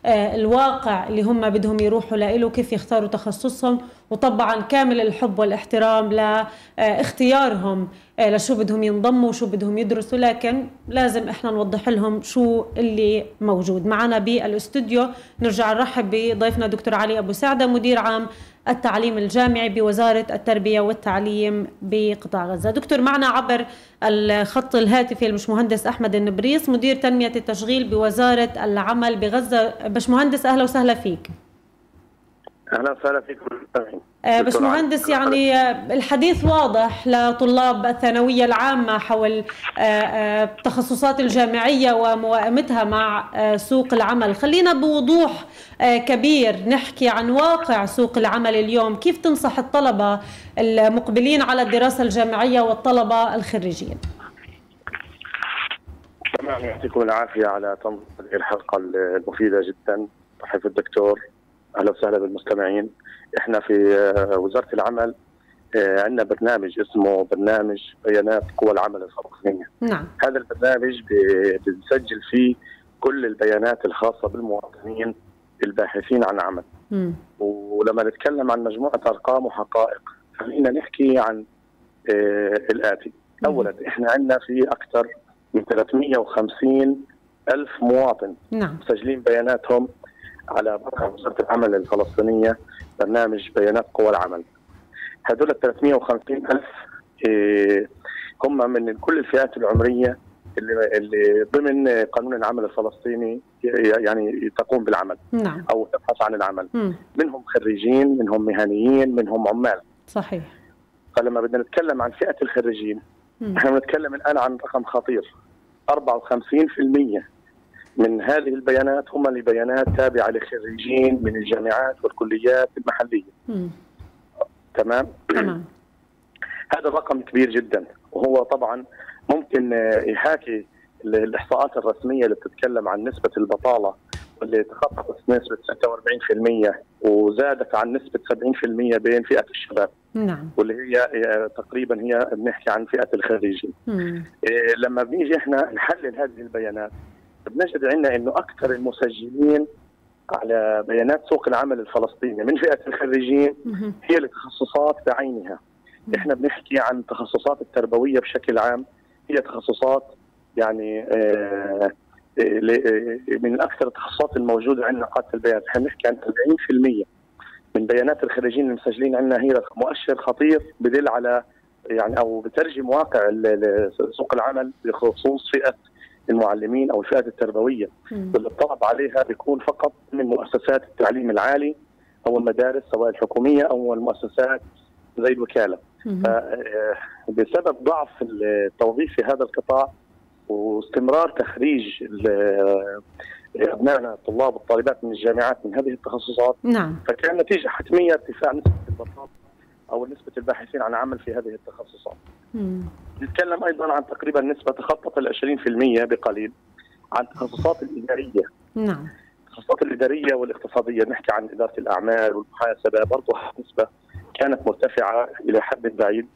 Speaker 4: الواقع اللي هم بدهم يروحوا له كيف يختاروا تخصصهم وطبعا كامل الحب والاحترام لاختيارهم لشو بدهم ينضموا وشو بدهم يدرسوا لكن لازم إحنا نوضح لهم شو اللي موجود. معنا بالأستوديو نرجع نرحب بضيفنا دكتور علي أبو سعدة مدير عام التعليم الجامعي بوزارة التربية والتعليم بقطاع غزة. دكتور معنا عبر الخط الهاتفي المهندس أحمد النبريس مدير تنمية التشغيل بوزارة العمل بغزة. مهندس أهلا وسهلا فيك.
Speaker 8: أهلا وسهلا فيكم.
Speaker 4: آه، بس مهندس يعني آه، الحديث واضح لطلاب الثانوية العامة حول التخصصات آه، الجامعية وموائمتها مع سوق العمل. خلينا بوضوح كبير نحكي عن واقع سوق العمل اليوم. كيف تنصح الطلبة المقبلين على الدراسة الجامعية والطلبة الخريجين؟
Speaker 8: تمام يعطيكم العافية على تنظيم هذه الحلقة المفيدة جدا. صحيح الدكتور. أهلا وسهلا بالمستمعين إحنا في آه، وزارة العمل آه، عندنا برنامج اسمه برنامج بيانات قوى العمل الفلسطينية
Speaker 4: نعم
Speaker 8: هذا البرنامج بنسجل فيه كل البيانات الخاصة بالمواطنين الباحثين عن عمل م. ولما نتكلم عن مجموعة أرقام وحقائق خلينا نحكي عن آه الآتي م. اولا إحنا عندنا في أكثر من 350 ألف مواطن
Speaker 4: نعم.
Speaker 8: مسجلين بياناتهم على موقع وزارة العمل الفلسطينية برنامج بيانات قوى العمل. هذول ال 350 ألف إيه، هم من كل الفئات العمرية اللي اللي ضمن قانون العمل الفلسطيني يعني تقوم بالعمل
Speaker 4: نعم
Speaker 8: أو تبحث عن العمل
Speaker 4: مم.
Speaker 8: منهم خريجين منهم مهنيين منهم عمال
Speaker 4: صحيح
Speaker 8: فلما بدنا نتكلم عن فئة الخريجين
Speaker 4: مم.
Speaker 8: إحنا بنتكلم الآن عن رقم خطير 54% من هذه البيانات هم البيانات تابعة لخريجين من الجامعات والكليات المحلية.
Speaker 4: مم.
Speaker 8: تمام؟
Speaker 4: تمام. [clears throat]
Speaker 8: هذا الرقم كبير جدا. وهو طبعا ممكن يحاكي ال- الإحصاءات الرسمية اللي بتتكلم عن نسبة البطالة واللي تخطت نسبة 46% وزادت عن نسبة 70% بين فئة الشباب.
Speaker 4: نعم.
Speaker 8: واللي هي تقريبا هي بنحكي عن فئة الخريجين. إيه، لما بنيجي إحنا نحلل هذه البيانات بنجد عندنا إنه أكثر المسجلين على بيانات سوق العمل الفلسطيني من فئة الخريجين. هي التخصصات بعينها. إحنا بنحكي عن التخصصات التربوية بشكل عام هي تخصصات يعني آه، آه، آه، من أكثر التخصصات الموجودة عندنا قاده البيانات إحنا بنحكي عن 70% من بيانات الخريجين المسجلين عندنا هي مؤشر خطير بدل على يعني أو بترجم واقع سوق العمل بخصوص فئة المعلمين أو الفئات
Speaker 4: التربوية.
Speaker 8: واللي الطلب عليها بيكون فقط من مؤسسات التعليم العالي أو المدارس سواء الحكومية أو المؤسسات زي الوكالة. آه، بسبب ضعف التوظيف في هذا القطاع واستمرار تخريج آه، أبنائنا الطلاب والطالبات من الجامعات من هذه التخصصات
Speaker 4: نعم.
Speaker 8: فكان نتيجة حتمية ارتفاع نسبة البطاله أو نسبة الباحثين عن عمل في هذه التخصصات. نتكلم أيضا عن تقريبا نسبة تخطت ال 20% بقليل عن التخصصات الإدارية.
Speaker 4: نعم.
Speaker 8: التخصصات الإدارية والاقتصادية نحكي عن إدارة الأعمال والمحاسبة برضه نسبة كانت مرتفعة إلى حد بعيد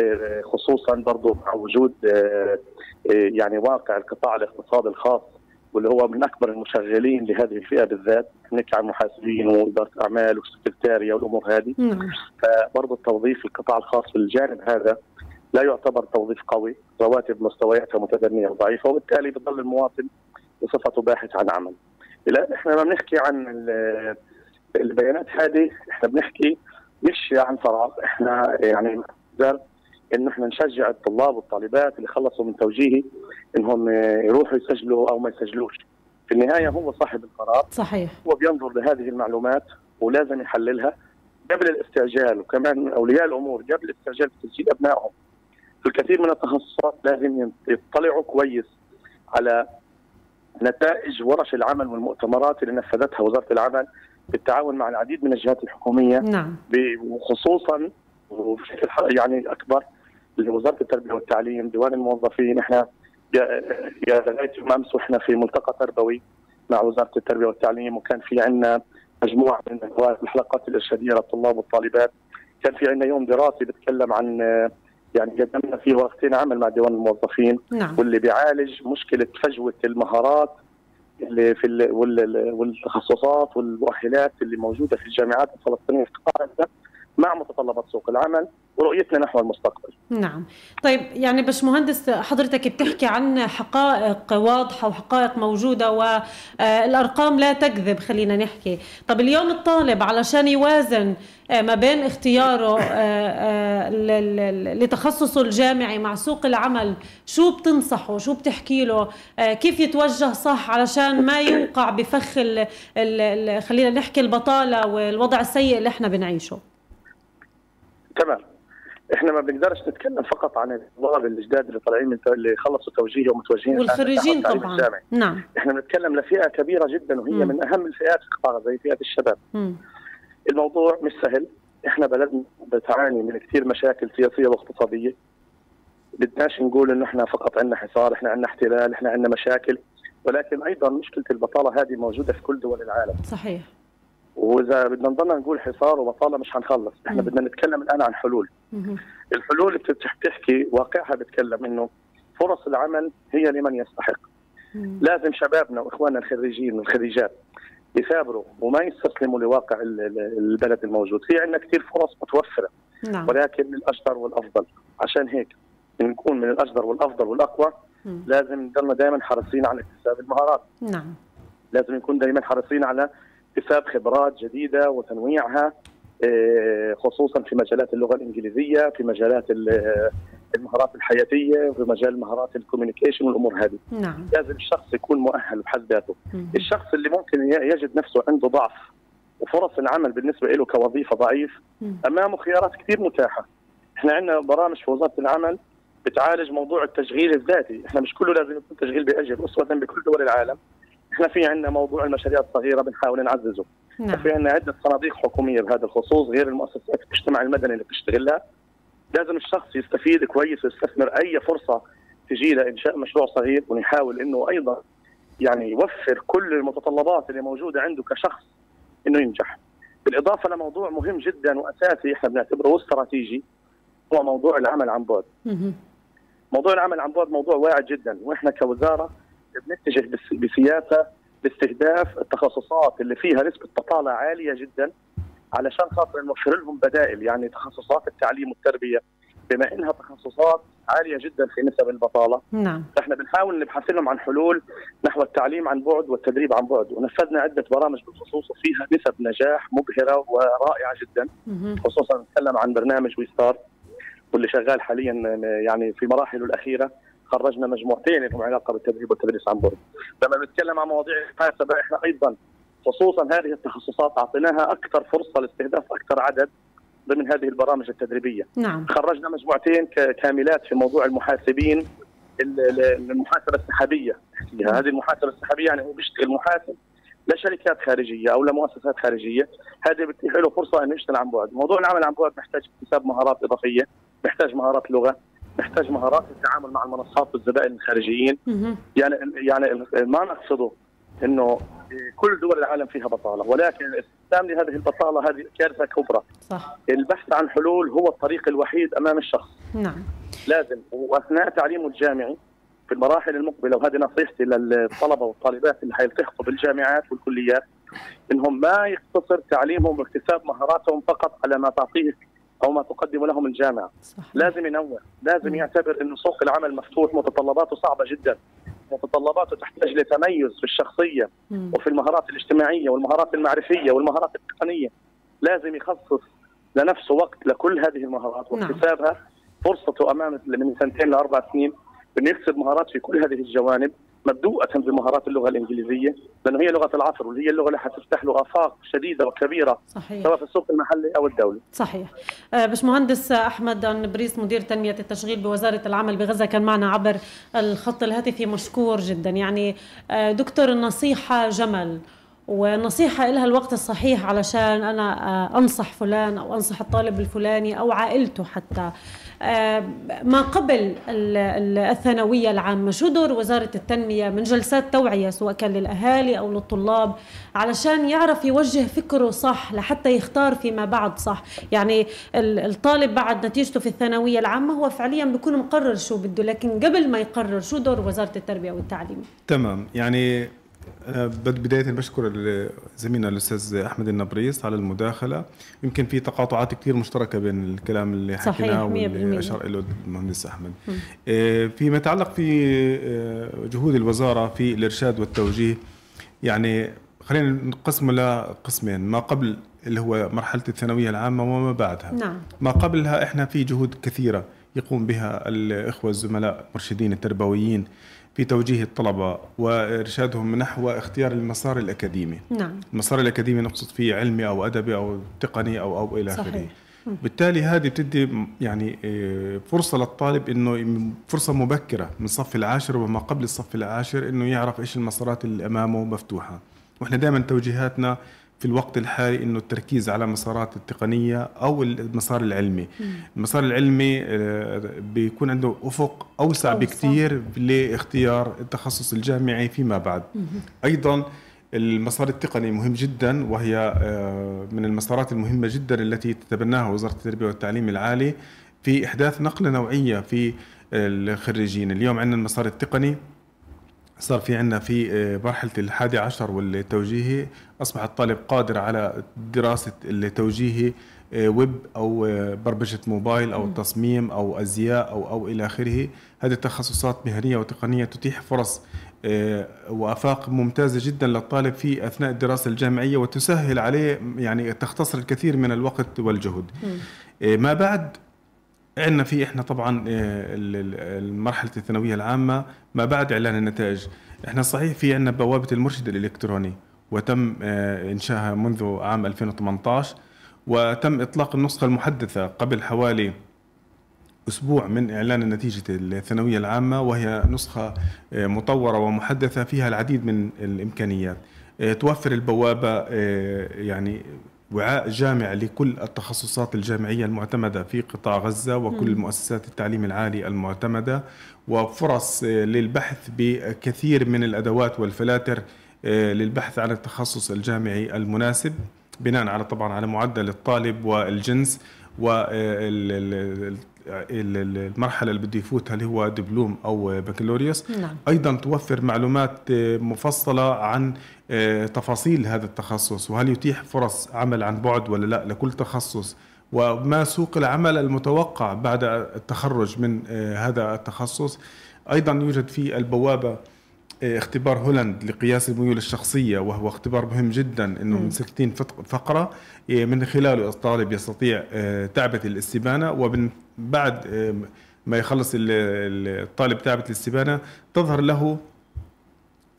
Speaker 8: آه، خصوصا برضه مع وجود آه، آه، يعني واقع القطاع الاقتصادي الخاص. واللي هو من أكبر المشغلين لهذه الفئة بالذات نحكي عن محاسبين واداره اعمال وسكرتاريا والأمور هذه.
Speaker 4: نعم.
Speaker 8: فبرضه التوظيف القطاع الخاص في الجانب هذا لا يعتبر توظيف قوي رواتب مستوياتها متدنية وضعيفة وبالتالي بضل المواطن بصفته باحث عن عمل. لا إحنا لما بنحكي عن ال- البيانات هذه إحنا بنحكي مش عن فراغ. إحنا يعني نقدر انه إحنا نشجع الطلاب والطالبات اللي خلصوا من توجيهي إنهم يروحوا يسجلوا أو ما يسجلوش. في النهاية هو صاحب القرار.
Speaker 4: صحيح.
Speaker 8: هو بينظر لهذه المعلومات ولازم يحللها. قبل الاستعجال وكمان أولياء الأمور قبل الاستعجال في تسجيل أبنائهم في الكثير من التخصصات لازم يطلعوا كويس على نتائج ورش العمل والمؤتمرات اللي نفذتها وزارة العمل بالتعاون مع العديد من الجهات الحكومية.
Speaker 4: نعم.
Speaker 8: وخصوصا وبشكل يعني أكبر لوزاره التربية والتعليم ديوان الموظفين إحنا يا لغايه امس وإحنا في ملتقى تربوي مع وزارة التربية والتعليم وكان في عندنا مجموعة من الحلقات الإرشادية للطلاب والطالبات. كان في عندنا يوم دراسي بيتكلم عن يعني قدمنا فيه ورقتين عمل مع ديوان الموظفين.
Speaker 4: نعم.
Speaker 8: واللي بيعالج مشكلة فجوة المهارات اللي في ال- وال- والتخصصات والمؤهلات اللي موجودة في الجامعات الفلسطينية في قطاع غزه مع متطلبات سوق العمل ورؤيتنا نحو المستقبل.
Speaker 4: نعم. طيب يعني باشمهندس حضرتك بتحكي عن حقائق واضحة وحقائق موجودة والأرقام لا تكذب خلينا نحكي. طب اليوم الطالب علشان يوازن آه، ما بين اختياره آه، آه، لتخصصه الجامعي مع سوق العمل شو بتنصحه؟ شو بتحكي له؟ آه، كيف يتوجه صح علشان ما يوقع بفخ خلينا نحكي البطالة والوضع السيء اللي إحنا بنعيشه؟
Speaker 8: تمام. إحنا ما بنقدرش نتكلم فقط عن الطلاب الجداد اللي طالعين من اللي خلصوا توجيهي ومتوجهين
Speaker 4: والخريجين طبعا
Speaker 8: الجامعي.
Speaker 4: نعم
Speaker 8: إحنا بنتكلم لفئة كبيرة جدا وهي
Speaker 4: مم.
Speaker 8: من أهم الفئات في قطاع زي فئة الشباب.
Speaker 4: مم.
Speaker 8: الموضوع مش سهل إحنا بلدنا بتعاني من كثير مشاكل سياسية واقتصادية بدناش نقول إنه إحنا فقط عندنا حصار إحنا عندنا احتلال إحنا عندنا مشاكل ولكن أيضا مشكلة البطالة هذه موجودة في كل دول العالم
Speaker 4: صحيح
Speaker 8: وإذا بدنا نضلنا نقول حصار وبطاله مش حنخلص
Speaker 4: إحنا.
Speaker 8: بدنا نتكلم الآن عن حلول. الحلول بتحكي واقعها بتكلم إنه فرص العمل هي لمن يستحق. لازم شبابنا وإخواننا الخريجين والخريجات يثابروا وما يستسلموا لواقع ال- ال- البلد الموجود في عندنا كثير فرص متوفرة
Speaker 4: نعم
Speaker 8: ولكن الأشطر والأفضل عشان هيك نكون من الأشطر والأفضل
Speaker 4: والأقوى.
Speaker 8: لازم نضلنا دائما حريصين على اكتساب المهارات
Speaker 4: نعم
Speaker 8: لازم نكون دائما حريصين على اكتساب خبرات جديدة وتنويعها آه، خصوصا في مجالات اللغة الإنجليزية في مجالات المهارات الحياتية في مجال مهارات الكوميونيكيشن والأمور هذه.
Speaker 4: نعم.
Speaker 8: لازم الشخص يكون مؤهل بحد ذاته. الشخص اللي ممكن يجد نفسه عنده ضعف وفرص العمل بالنسبة له كوظيفة ضعيف أمامه خيارات كثير متاحة. إحنا عندنا برامج في وزارة العمل بتعالج موضوع التشغيل الذاتي. إحنا مش كله لازم يكون تشغيل باجر اسوه بكل دول العالم. إحنا في عندنا موضوع المشاريع الصغيرة بنحاول نعززه نعم. في عندنا عدة صناديق حكومية بهذا الخصوص غير المؤسسات المجتمع المدني اللي بتشتغلها لازم الشخص يستفيد كويس ويستثمر أي فرصة تجي لانشاء مشروع صغير ونحاول إنه أيضا يعني يوفر كل المتطلبات اللي موجودة عنده كشخص إنه ينجح. بالإضافة لموضوع مهم جدا وأساسي إحنا بنعتبره استراتيجي هو موضوع العمل عن بعد. موضوع العمل عن بعد موضوع واعد جدا وإحنا كوزارة بنتجه بسياسة باستهداف التخصصات اللي فيها نسبه بطاله عالية جدا علشان خاطر نوفر لهم بدائل يعني تخصصات التعليم والتربية. بما إنها تخصصات عالية جدا في نسب البطالة
Speaker 4: نعم.
Speaker 8: فاحنا بنحاول نبحث لهم عن حلول نحو التعليم عن بعد والتدريب عن بعد. ونفذنا عدة برامج بالخصوص وفيها نسب نجاح مبهرة ورائعة جدا. خصوصا نتكلم عن برنامج ويستار واللي شغال حاليا يعني في مراحله الأخيرة. خرجنا مجموعتين لهم علاقة بالتدريب والتدريس عن بعد. لما بنتكلم عن مواضيع المحاسبه إحنا أيضا خصوصا هذه التخصصات أعطيناها أكثر فرصة لاستهداف أكثر عدد ضمن هذه البرامج التدريبية.
Speaker 4: نعم.
Speaker 8: خرجنا مجموعتين كاملات في موضوع المحاسبين المحاسبة السحابية هذه المحاسبة السحابية يعني هو بيشتغل محاسب لشركات خارجية أو لمؤسسات خارجية، هذه بتتيح له فرصة إنه يشتغل عن بعد، موضوع العمل عن بعد محتاج اكتساب مهارات إضافية، محتاج مهارات لغة، محتاج مهارات التعامل مع المنصات والزبائن الخارجيين. يعني يعني ما نقصده إنه كل دول العالم فيها بطالة ولكن الاستسلام لهذه البطالة هذه كارثة كبرى.
Speaker 4: صح.
Speaker 8: البحث عن حلول هو الطريق الوحيد أمام الشخص.
Speaker 4: نعم.
Speaker 8: لازم. وأثناء تعليمه الجامعي في المراحل المقبلة وهذه نصيحتي للطلبة والطالبات اللي حيلتحقوا بالجامعات والكليات إنهم ما يقتصر تعليمهم واكتساب مهاراتهم فقط على ما تعطيه أو ما تقدم لهم الجامعة صح. لازم ينوع لازم يعتبر إنه سوق العمل مفتوح متطلباته صعبة جدا متطلباته تحتاج لتميز في الشخصية مم. وفي المهارات الاجتماعية والمهارات المعرفية والمهارات التقنية لازم يخصص لنفسه وقت لكل هذه المهارات نعم. واكتسابها. فرصته أمام من سنتين لأربع سنين انه يكسب مهارات في كل هذه الجوانب مبدوءة بمهارات اللغة الإنجليزية لأنه هي لغة العصر وهي اللغة اللي حتفتح له آفاق شديدة وكبيرة
Speaker 4: صحيح.
Speaker 8: سواء في السوق المحلي أو الدولي.
Speaker 4: صحيح. آه، باشمهندس أحمد نبريس مدير تنمية التشغيل بوزارة العمل بغزة كان معنا عبر الخط الهاتفي مشكور جدا. يعني آه، دكتور النصيحة جمل. ونصيحة لها الوقت الصحيح علشان أنا آه، أنصح فلان أو أنصح الطالب الفلاني أو عائلته حتى. آه، ما قبل الثانوية العامة شو دور وزارة التنمية من جلسات توعية سواء كان للأهالي أو للطلاب علشان يعرف يوجه فكره صح لحتى يختار فيما بعد صح؟ يعني الطالب بعد نتيجته في الثانوية العامة هو فعليا بيكون مقرر شو بده لكن قبل ما يقرر شو دور وزارة التربية والتعليم؟
Speaker 5: تمام. يعني بداية بشكر زميلنا الأستاذ أحمد النبريس على المداخلة. يمكن في تقاطعات كثير مشتركة بين الكلام اللي حكيناه واللي أشار إليه المهندس أحمد. آه، فيما يتعلق في آه، جهود الوزارة في الإرشاد والتوجيه يعني خلينا نقسمه لقسمين ما قبل اللي هو مرحلة الثانوية العامة وما بعدها.
Speaker 4: نعم.
Speaker 5: ما قبلها إحنا في جهود كثيرة يقوم بها الإخوة الزملاء المرشدين التربويين. في توجيه الطلبة وإرشادهم نحو اختيار المسار الأكاديمي.
Speaker 4: نعم.
Speaker 5: المسار الأكاديمي نقصد فيه علمي أو أدبي أو تقني أو أو إلى آخره. بالتالي هذه بتدي يعني آه، فرصة للطالب إنه فرصة مبكرة من الصف العاشر وما قبل الصف العاشر إنه يعرف إيش المسارات اللي أمامه مفتوحة. وإحنا دائما توجيهاتنا في الوقت الحالي إنه التركيز على مسارات التقنية أو المسار العلمي مم. المسار العلمي آه، بيكون عنده أفق أوسع أوسع. بكثير لاختيار التخصص الجامعي فيما بعد مم. أيضا المسار التقني مهم جدا وهي آه، من المسارات المهمة جدا التي تتبناها وزارة التربية والتعليم العالي في إحداث نقلة نوعية في الخريجين اليوم عندنا المسار التقني صار في عندنا في آه، مرحلة الحادي عشر والتوجيهي. أصبح الطالب قادر على دراسة التوجيهي آه، ويب أو آه، برمجة موبايل أو تصميم أو أزياء أو أو إلى آخره. هذه التخصصات مهنية وتقنية تتيح فرص وأفاق ممتازة جدا للطالب في أثناء الدراسة الجامعية وتسهل عليه يعني تختصر الكثير من الوقت والجهد. ما بعد عندنا في إحنا طبعا المرحلة الثانوية العامة ما بعد إعلان النتائج. إحنا صحيح في عندنا بوابة المرشد الإلكتروني وتم انشائها منذ عام 2018 وتم إطلاق النسخة المحدثة قبل حوالي أسبوع من إعلان نتيجة الثانوية العامة وهي نسخة آه، مطورة ومحدثة فيها العديد من الإمكانيات. آه، توفر البوابة آه، يعني وعاء جامع لكل التخصصات الجامعية المعتمدة في قطاع غزة وكل مؤسسات التعليم العالي المعتمدة وفرص للبحث بكثير من الأدوات والفلاتر للبحث عن التخصص الجامعي المناسب بناء على طبعا على معدل الطالب والجنس المرحلة اللي بده يفوتها اللي هو دبلوم أو بكالوريوس نعم. أيضا توفر معلومات مفصلة عن آه، تفاصيل هذا التخصص وهل يتيح فرص عمل عن بعد ولا لا لكل تخصص؟ وما سوق العمل المتوقع بعد التخرج من آه، هذا التخصص؟ أيضا يوجد في البوابة آه، اختبار هولند لقياس الميول الشخصية وهو اختبار مهم جدا إنه من 60 فقرة من خلاله الطالب يستطيع تعبة الاستبانة ومن بعد ما يخلص الطالب تعبة الاستبانة تظهر له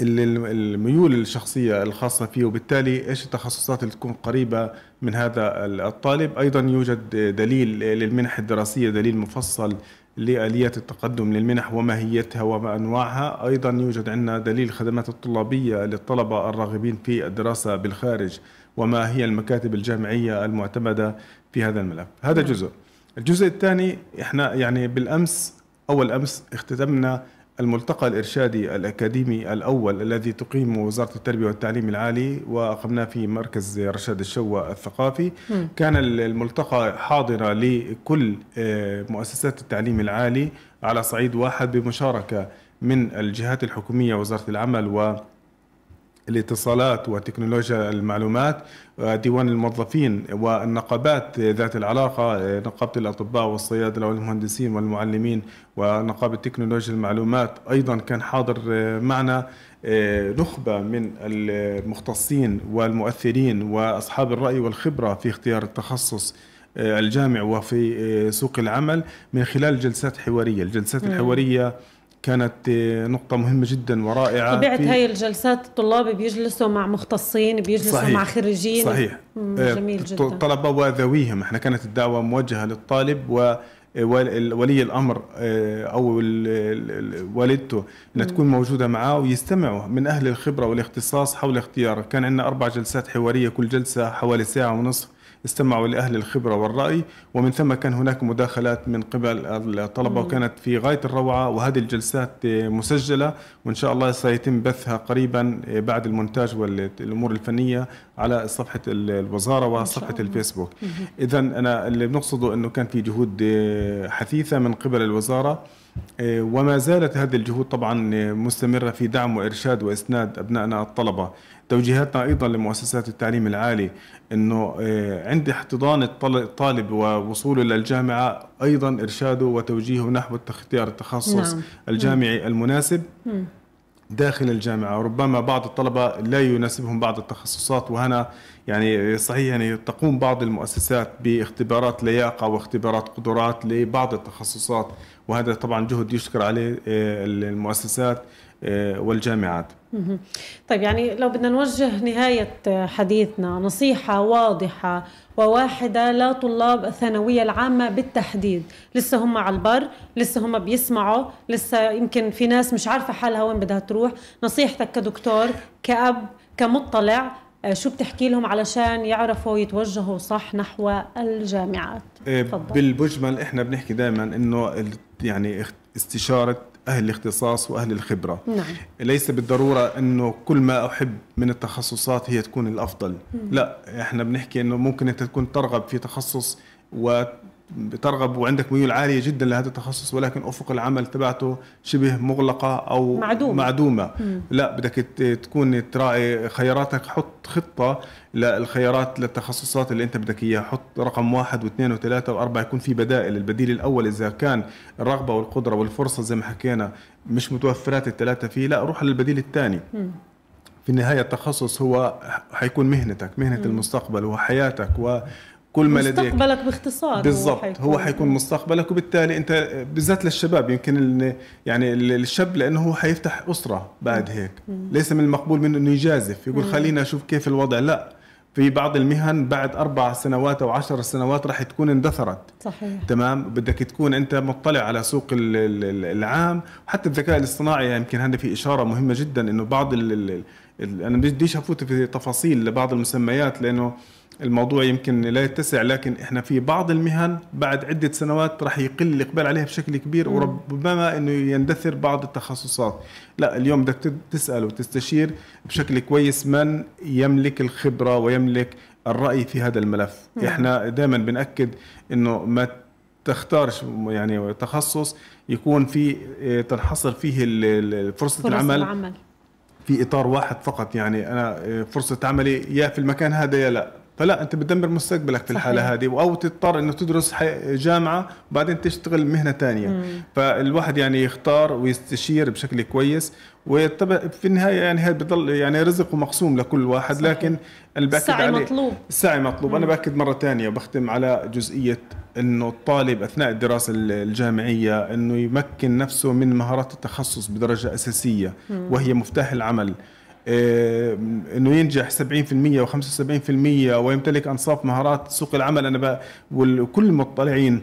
Speaker 5: الميول الشخصية الخاصة فيه وبالتالي إيش التخصصات اللي تكون قريبة من هذا الطالب؟ أيضا يوجد دليل للمنح الدراسية دليل مفصل لآليات التقدم للمنح وماهيتها وما أنواعها أيضا يوجد عندنا دليل الخدمات الطلابية للطلبة الراغبين في الدراسة بالخارج وما هي المكاتب الجامعية المعتمدة في هذا الملف. هذا نعم. جزء. الجزء الثاني إحنا يعني بالأمس أول أمس اختتمنا الملتقى الإرشادي الأكاديمي الأول الذي تقيم وزارة التربية والتعليم العالي وأقمناه في مركز رشاد الشوى الثقافي م. كان الملتقى حاضرا لكل آه، مؤسسات التعليم العالي على صعيد واحد بمشاركة من الجهات الحكومية وزارة العمل و الاتصالات وتكنولوجيا المعلومات ديوان الموظفين والنقابات ذات العلاقة نقابة الأطباء والصيادلة والمهندسين والمعلمين ونقابة تكنولوجيا المعلومات أيضا كان حاضر معنا نخبة من المختصين والمؤثرين وأصحاب الرأي والخبرة في اختيار التخصص الجامع وفي سوق العمل من خلال جلسات حوارية. الجلسات الحوارية كانت نقطة مهمة جدا ورائعة
Speaker 4: طبيعة هاي الجلسات الطلاب بيجلسوا مع مختصين بيجلسوا صحيح مع خريجين.
Speaker 5: صحيح. آه، جميل جدا. طلبة وذويهم إحنا كانت الدعوة موجهة للطالب و ولي الأمر آه، أو والدته إنها تكون موجودة معاه ويستمعوا من أهل الخبرة والاختصاص حول اختياره، كان عندنا أربع جلسات حوارية كل جلسة حوالي ساعة ونصف. استمعوا لأهل الخبرة والرأي ومن ثم كان هناك مداخلات من قبل الطلبة وكانت في غاية الروعة وهذه الجلسات مسجلة وإن شاء الله سيتم بثها قريبا بعد المونتاج والأمور الفنية على صفحة الوزارة وصفحة الفيسبوك. إذا أنا اللي بنقصده أنه كان في جهود حثيثة من قبل الوزارة وما زالت هذه الجهود طبعا مستمرة في دعم وإرشاد وإسناد أبنائنا الطلبة. توجيهاتنا أيضا لمؤسسات التعليم العالي إنه آه، عند احتضان الطالب ووصوله للجامعه أيضا إرشاده وتوجيهه نحو اختيار التخصص نعم. الجامعي المناسب داخل الجامعة. وربما بعض الطلبة لا يناسبهم بعض التخصصات وهنا يعني صحيح يعني تقوم بعض المؤسسات باختبارات لياقة واختبارات قدرات لبعض التخصصات. وهذا طبعا جهد يشكر عليه آه، المؤسسات آه، والجامعات.
Speaker 4: طيب يعني لو بدنا نوجه نهاية حديثنا نصيحة واضحة وواحدة لطلاب الثانوية العامة بالتحديد. لسه هم على البر لسه هم بيسمعوا لسه يمكن في ناس مش عارفة حالها وين بدها تروح. نصيحتك كدكتور كأب كمطلع آه، شو بتحكي لهم علشان يعرفوا يتوجهوا صح نحو الجامعات؟
Speaker 5: آه، تفضل. بالمجمل إحنا بنحكي دائما إنه يعني استشارة أهل الاختصاص وأهل الخبرة نعم. ليس بالضرورة إنه كل ما أحب من التخصصات هي تكون الأفضل مم. لا إحنا بنحكي إنه ممكن أنت تكون ترغب في تخصص و بترغب وعندك ميول عالية جدا لهذا التخصص ولكن أفق العمل تبعته شبه مغلقة أو
Speaker 4: معدومة.
Speaker 5: معدومة. لا بدك تكون تراعي خياراتك حط خطة للخيارات للتخصصات اللي أنت بدك إياها. حط رقم واحد واثنين وثلاثة وأربعة يكون في بدائل. البديل الأول إذا كان الرغبة والقدرة والفرصة زي ما حكينا مش متوفرات الثلاثة فيه لا روح للبديل الثاني. في النهاية التخصص هو حيكون مهنتك مهنة المستقبل وحياتك وكل ما لديك.
Speaker 4: مستقبلك باختصار
Speaker 5: بالضبط. هو حيكون مستقبلك وبالتالي أنت بالذات للشباب يمكن ال- يعني ال- الشاب لأنه هو حيفتح أسرة بعد هيك. ليس من المقبول منه إنه يجازف يقول خلينا أشوف كيف الوضع. لا في بعض المهن بعد أربع سنوات أو عشر سنوات راح تكون اندثرت.
Speaker 4: صحيح.
Speaker 5: تمام؟ بدك تكون أنت مطلع على سوق ال- ال- العام. وحتى الذكاء الاصطناعي يمكن هذا في إشارة مهمة جدا إنه بعض ال أنا بديش أفوت في تفاصيل لبعض المسميات لأنه الموضوع يمكن لا يتسع لكن إحنا في بعض المهن بعد عدة سنوات راح يقل الإقبال عليها بشكل كبير وربما إنه يندثر بعض التخصصات. لا اليوم بدك تسأل وتستشير بشكل كويس من يملك الخبرة ويملك الرأي في هذا الملف. إحنا دائما بنأكد إنه ما تختارش يعني تخصص يكون في آه، تنحصر فيه فرصة
Speaker 4: فرص
Speaker 5: العمل
Speaker 4: العمل.
Speaker 5: في إطار واحد فقط. يعني أنا آه، فرصة عملي يا في المكان هذا يا لا. فلا أنت بتدمر مستقبلك في الحالة
Speaker 4: صحيح.
Speaker 5: هذه أو تضطر إنه تدرس جامعة وبعدين تشتغل مهنة ثانية فالواحد يعني يختار ويستشير بشكل كويس ويتبع في النهاية يعني هذا بضل يعني رزق مقسوم لكل واحد
Speaker 4: صحيح.
Speaker 5: لكن اللي بأكد
Speaker 4: السعي
Speaker 5: عليه
Speaker 4: مطلوب.
Speaker 5: السعي مطلوب أنا بأكد مرة ثانية وبختم على جزئية إنه الطالب أثناء الدراسة الجامعية إنه يمكن نفسه من مهارات التخصص بدرجة أساسية وهي مفتاح العمل إنه ينجح 70% و75% ويمتلك أنصاف مهارات سوق العمل. أنا وكل المطلعين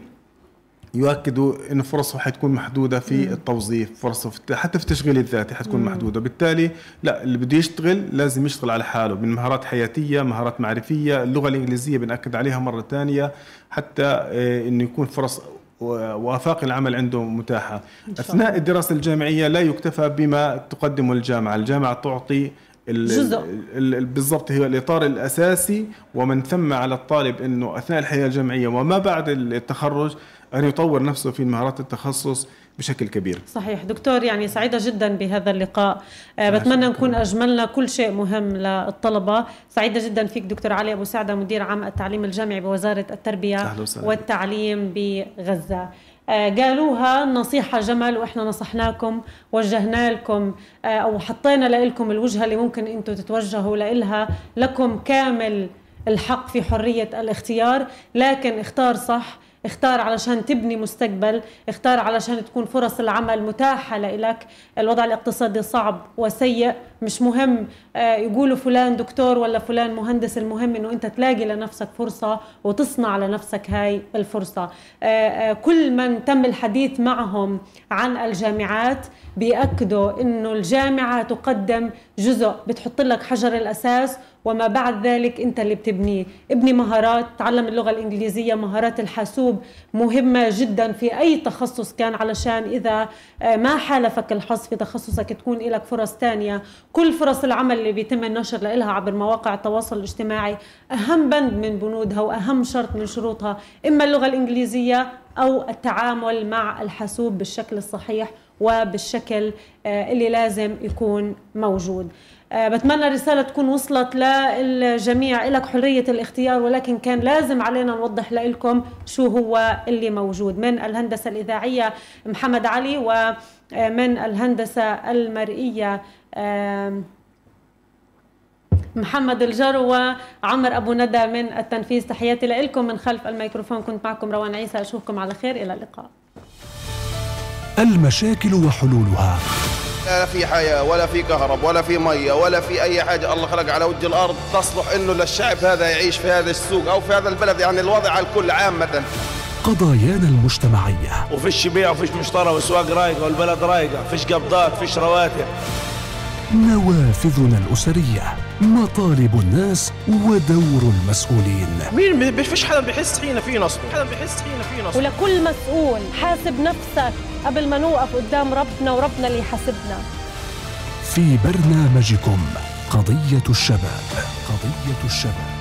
Speaker 5: يؤكدوا انه فرصه حتكون محدودة في التوظيف فرصه في حتى في التشغيل الذاتي حتكون محدودة. بالتالي لا اللي بده يشتغل لازم يشتغل على حاله من مهارات حياتية مهارات معرفية. اللغة الإنجليزية بنأكد عليها مرة ثانية حتى آه، إنه يكون فرص وافاق العمل عنده متاحة. أثناء الدراسة الجامعية لا يكتفى بما تقدمه الجامعة. الجامعة تعطي
Speaker 4: جزء.
Speaker 5: ال- ال- بالضبط هو الإطار الأساسي ومن ثم على الطالب إنه أثناء الحياة الجامعية وما بعد التخرج أن يطور نفسه في مهارات التخصص بشكل كبير.
Speaker 4: صحيح. دكتور يعني سعيدة جدا بهذا اللقاء. آه، بتمنى نكون أجملنا كل شيء مهم للطلبة. سعيدة جدا فيك دكتور علي أبو سعدة مدير عام التعليم الجامعي بوزارة التربية. والتعليم بغزة. آه، قالوها نصيحة جمل وإحنا نصحناكم وجهنا لكم آه، أو حطينا لكم الوجهة اللي ممكن أنتم تتوجهوا لإلها. لكم كامل الحق في حرية الاختيار لكن اختار صح. اختار علشان تبني مستقبل اختار علشان تكون فرص العمل متاحة لإلك. الوضع الاقتصادي صعب وسيء. مش مهم آه، يقولوا فلان دكتور ولا فلان مهندس المهم إنه أنت تلاقي لنفسك فرصة وتصنع لنفسك هاي الفرصة. آه، آه، كل من تم الحديث معهم عن الجامعات بيأكدوا إنه الجامعة تقدم جزء بتحط لك حجر الأساس وما بعد ذلك أنت اللي بتبنيه. ابني مهارات تعلم اللغة الإنجليزية مهارات الحاسوب مهمة جدا في أي تخصص كان علشان إذا ما حالفك الحظ في تخصصك تكون لك فرص تانية. كل فرص العمل اللي بيتم النشر لها عبر مواقع التواصل الاجتماعي أهم بند من بنودها وأهم شرط من شروطها إما اللغة الإنجليزية أو التعامل مع الحاسوب بالشكل الصحيح وبالشكل آه، اللي لازم يكون موجود. آه، بتمنى الرسالة تكون وصلت للجميع. لك حرية الاختيار ولكن كان لازم علينا نوضح لكم شو هو اللي موجود. من الهندسة الإذاعية محمد علي ومن الهندسة المرئية محمد الجر وعمر أبو ندى من التنفيذ. تحياتي لكم من خلف الميكروفون. كنت معكم روان عيسى. أشوفكم على خير. إلى اللقاء.
Speaker 1: المشاكل وحلولها.
Speaker 2: لا في حياة ولا في كهرب ولا في مية ولا في أي حاجة الله خلق على وجه الأرض تصلح إنه للشعب هذا يعيش في هذا السوق أو في هذا البلد. يعني الوضع على الكل عامة.
Speaker 1: قضايانا المجتمعية.
Speaker 3: وفيش بيع وفيش مشترى والسواق رايقه والبلد رايقة. فيش قبضات فيش رواتب.
Speaker 1: نوافذنا الأسرية مطالب الناس ودور المسؤولين.
Speaker 6: مين ما فيش حدا بيحس حين في نصب حدا بيحس حين في نصب.
Speaker 9: ولكل مسؤول حاسب نفسك قبل ما نوقف قدام ربنا وربنا اللي يحاسبنا.
Speaker 1: في برنامجكم قضية الشباب قضية الشباب.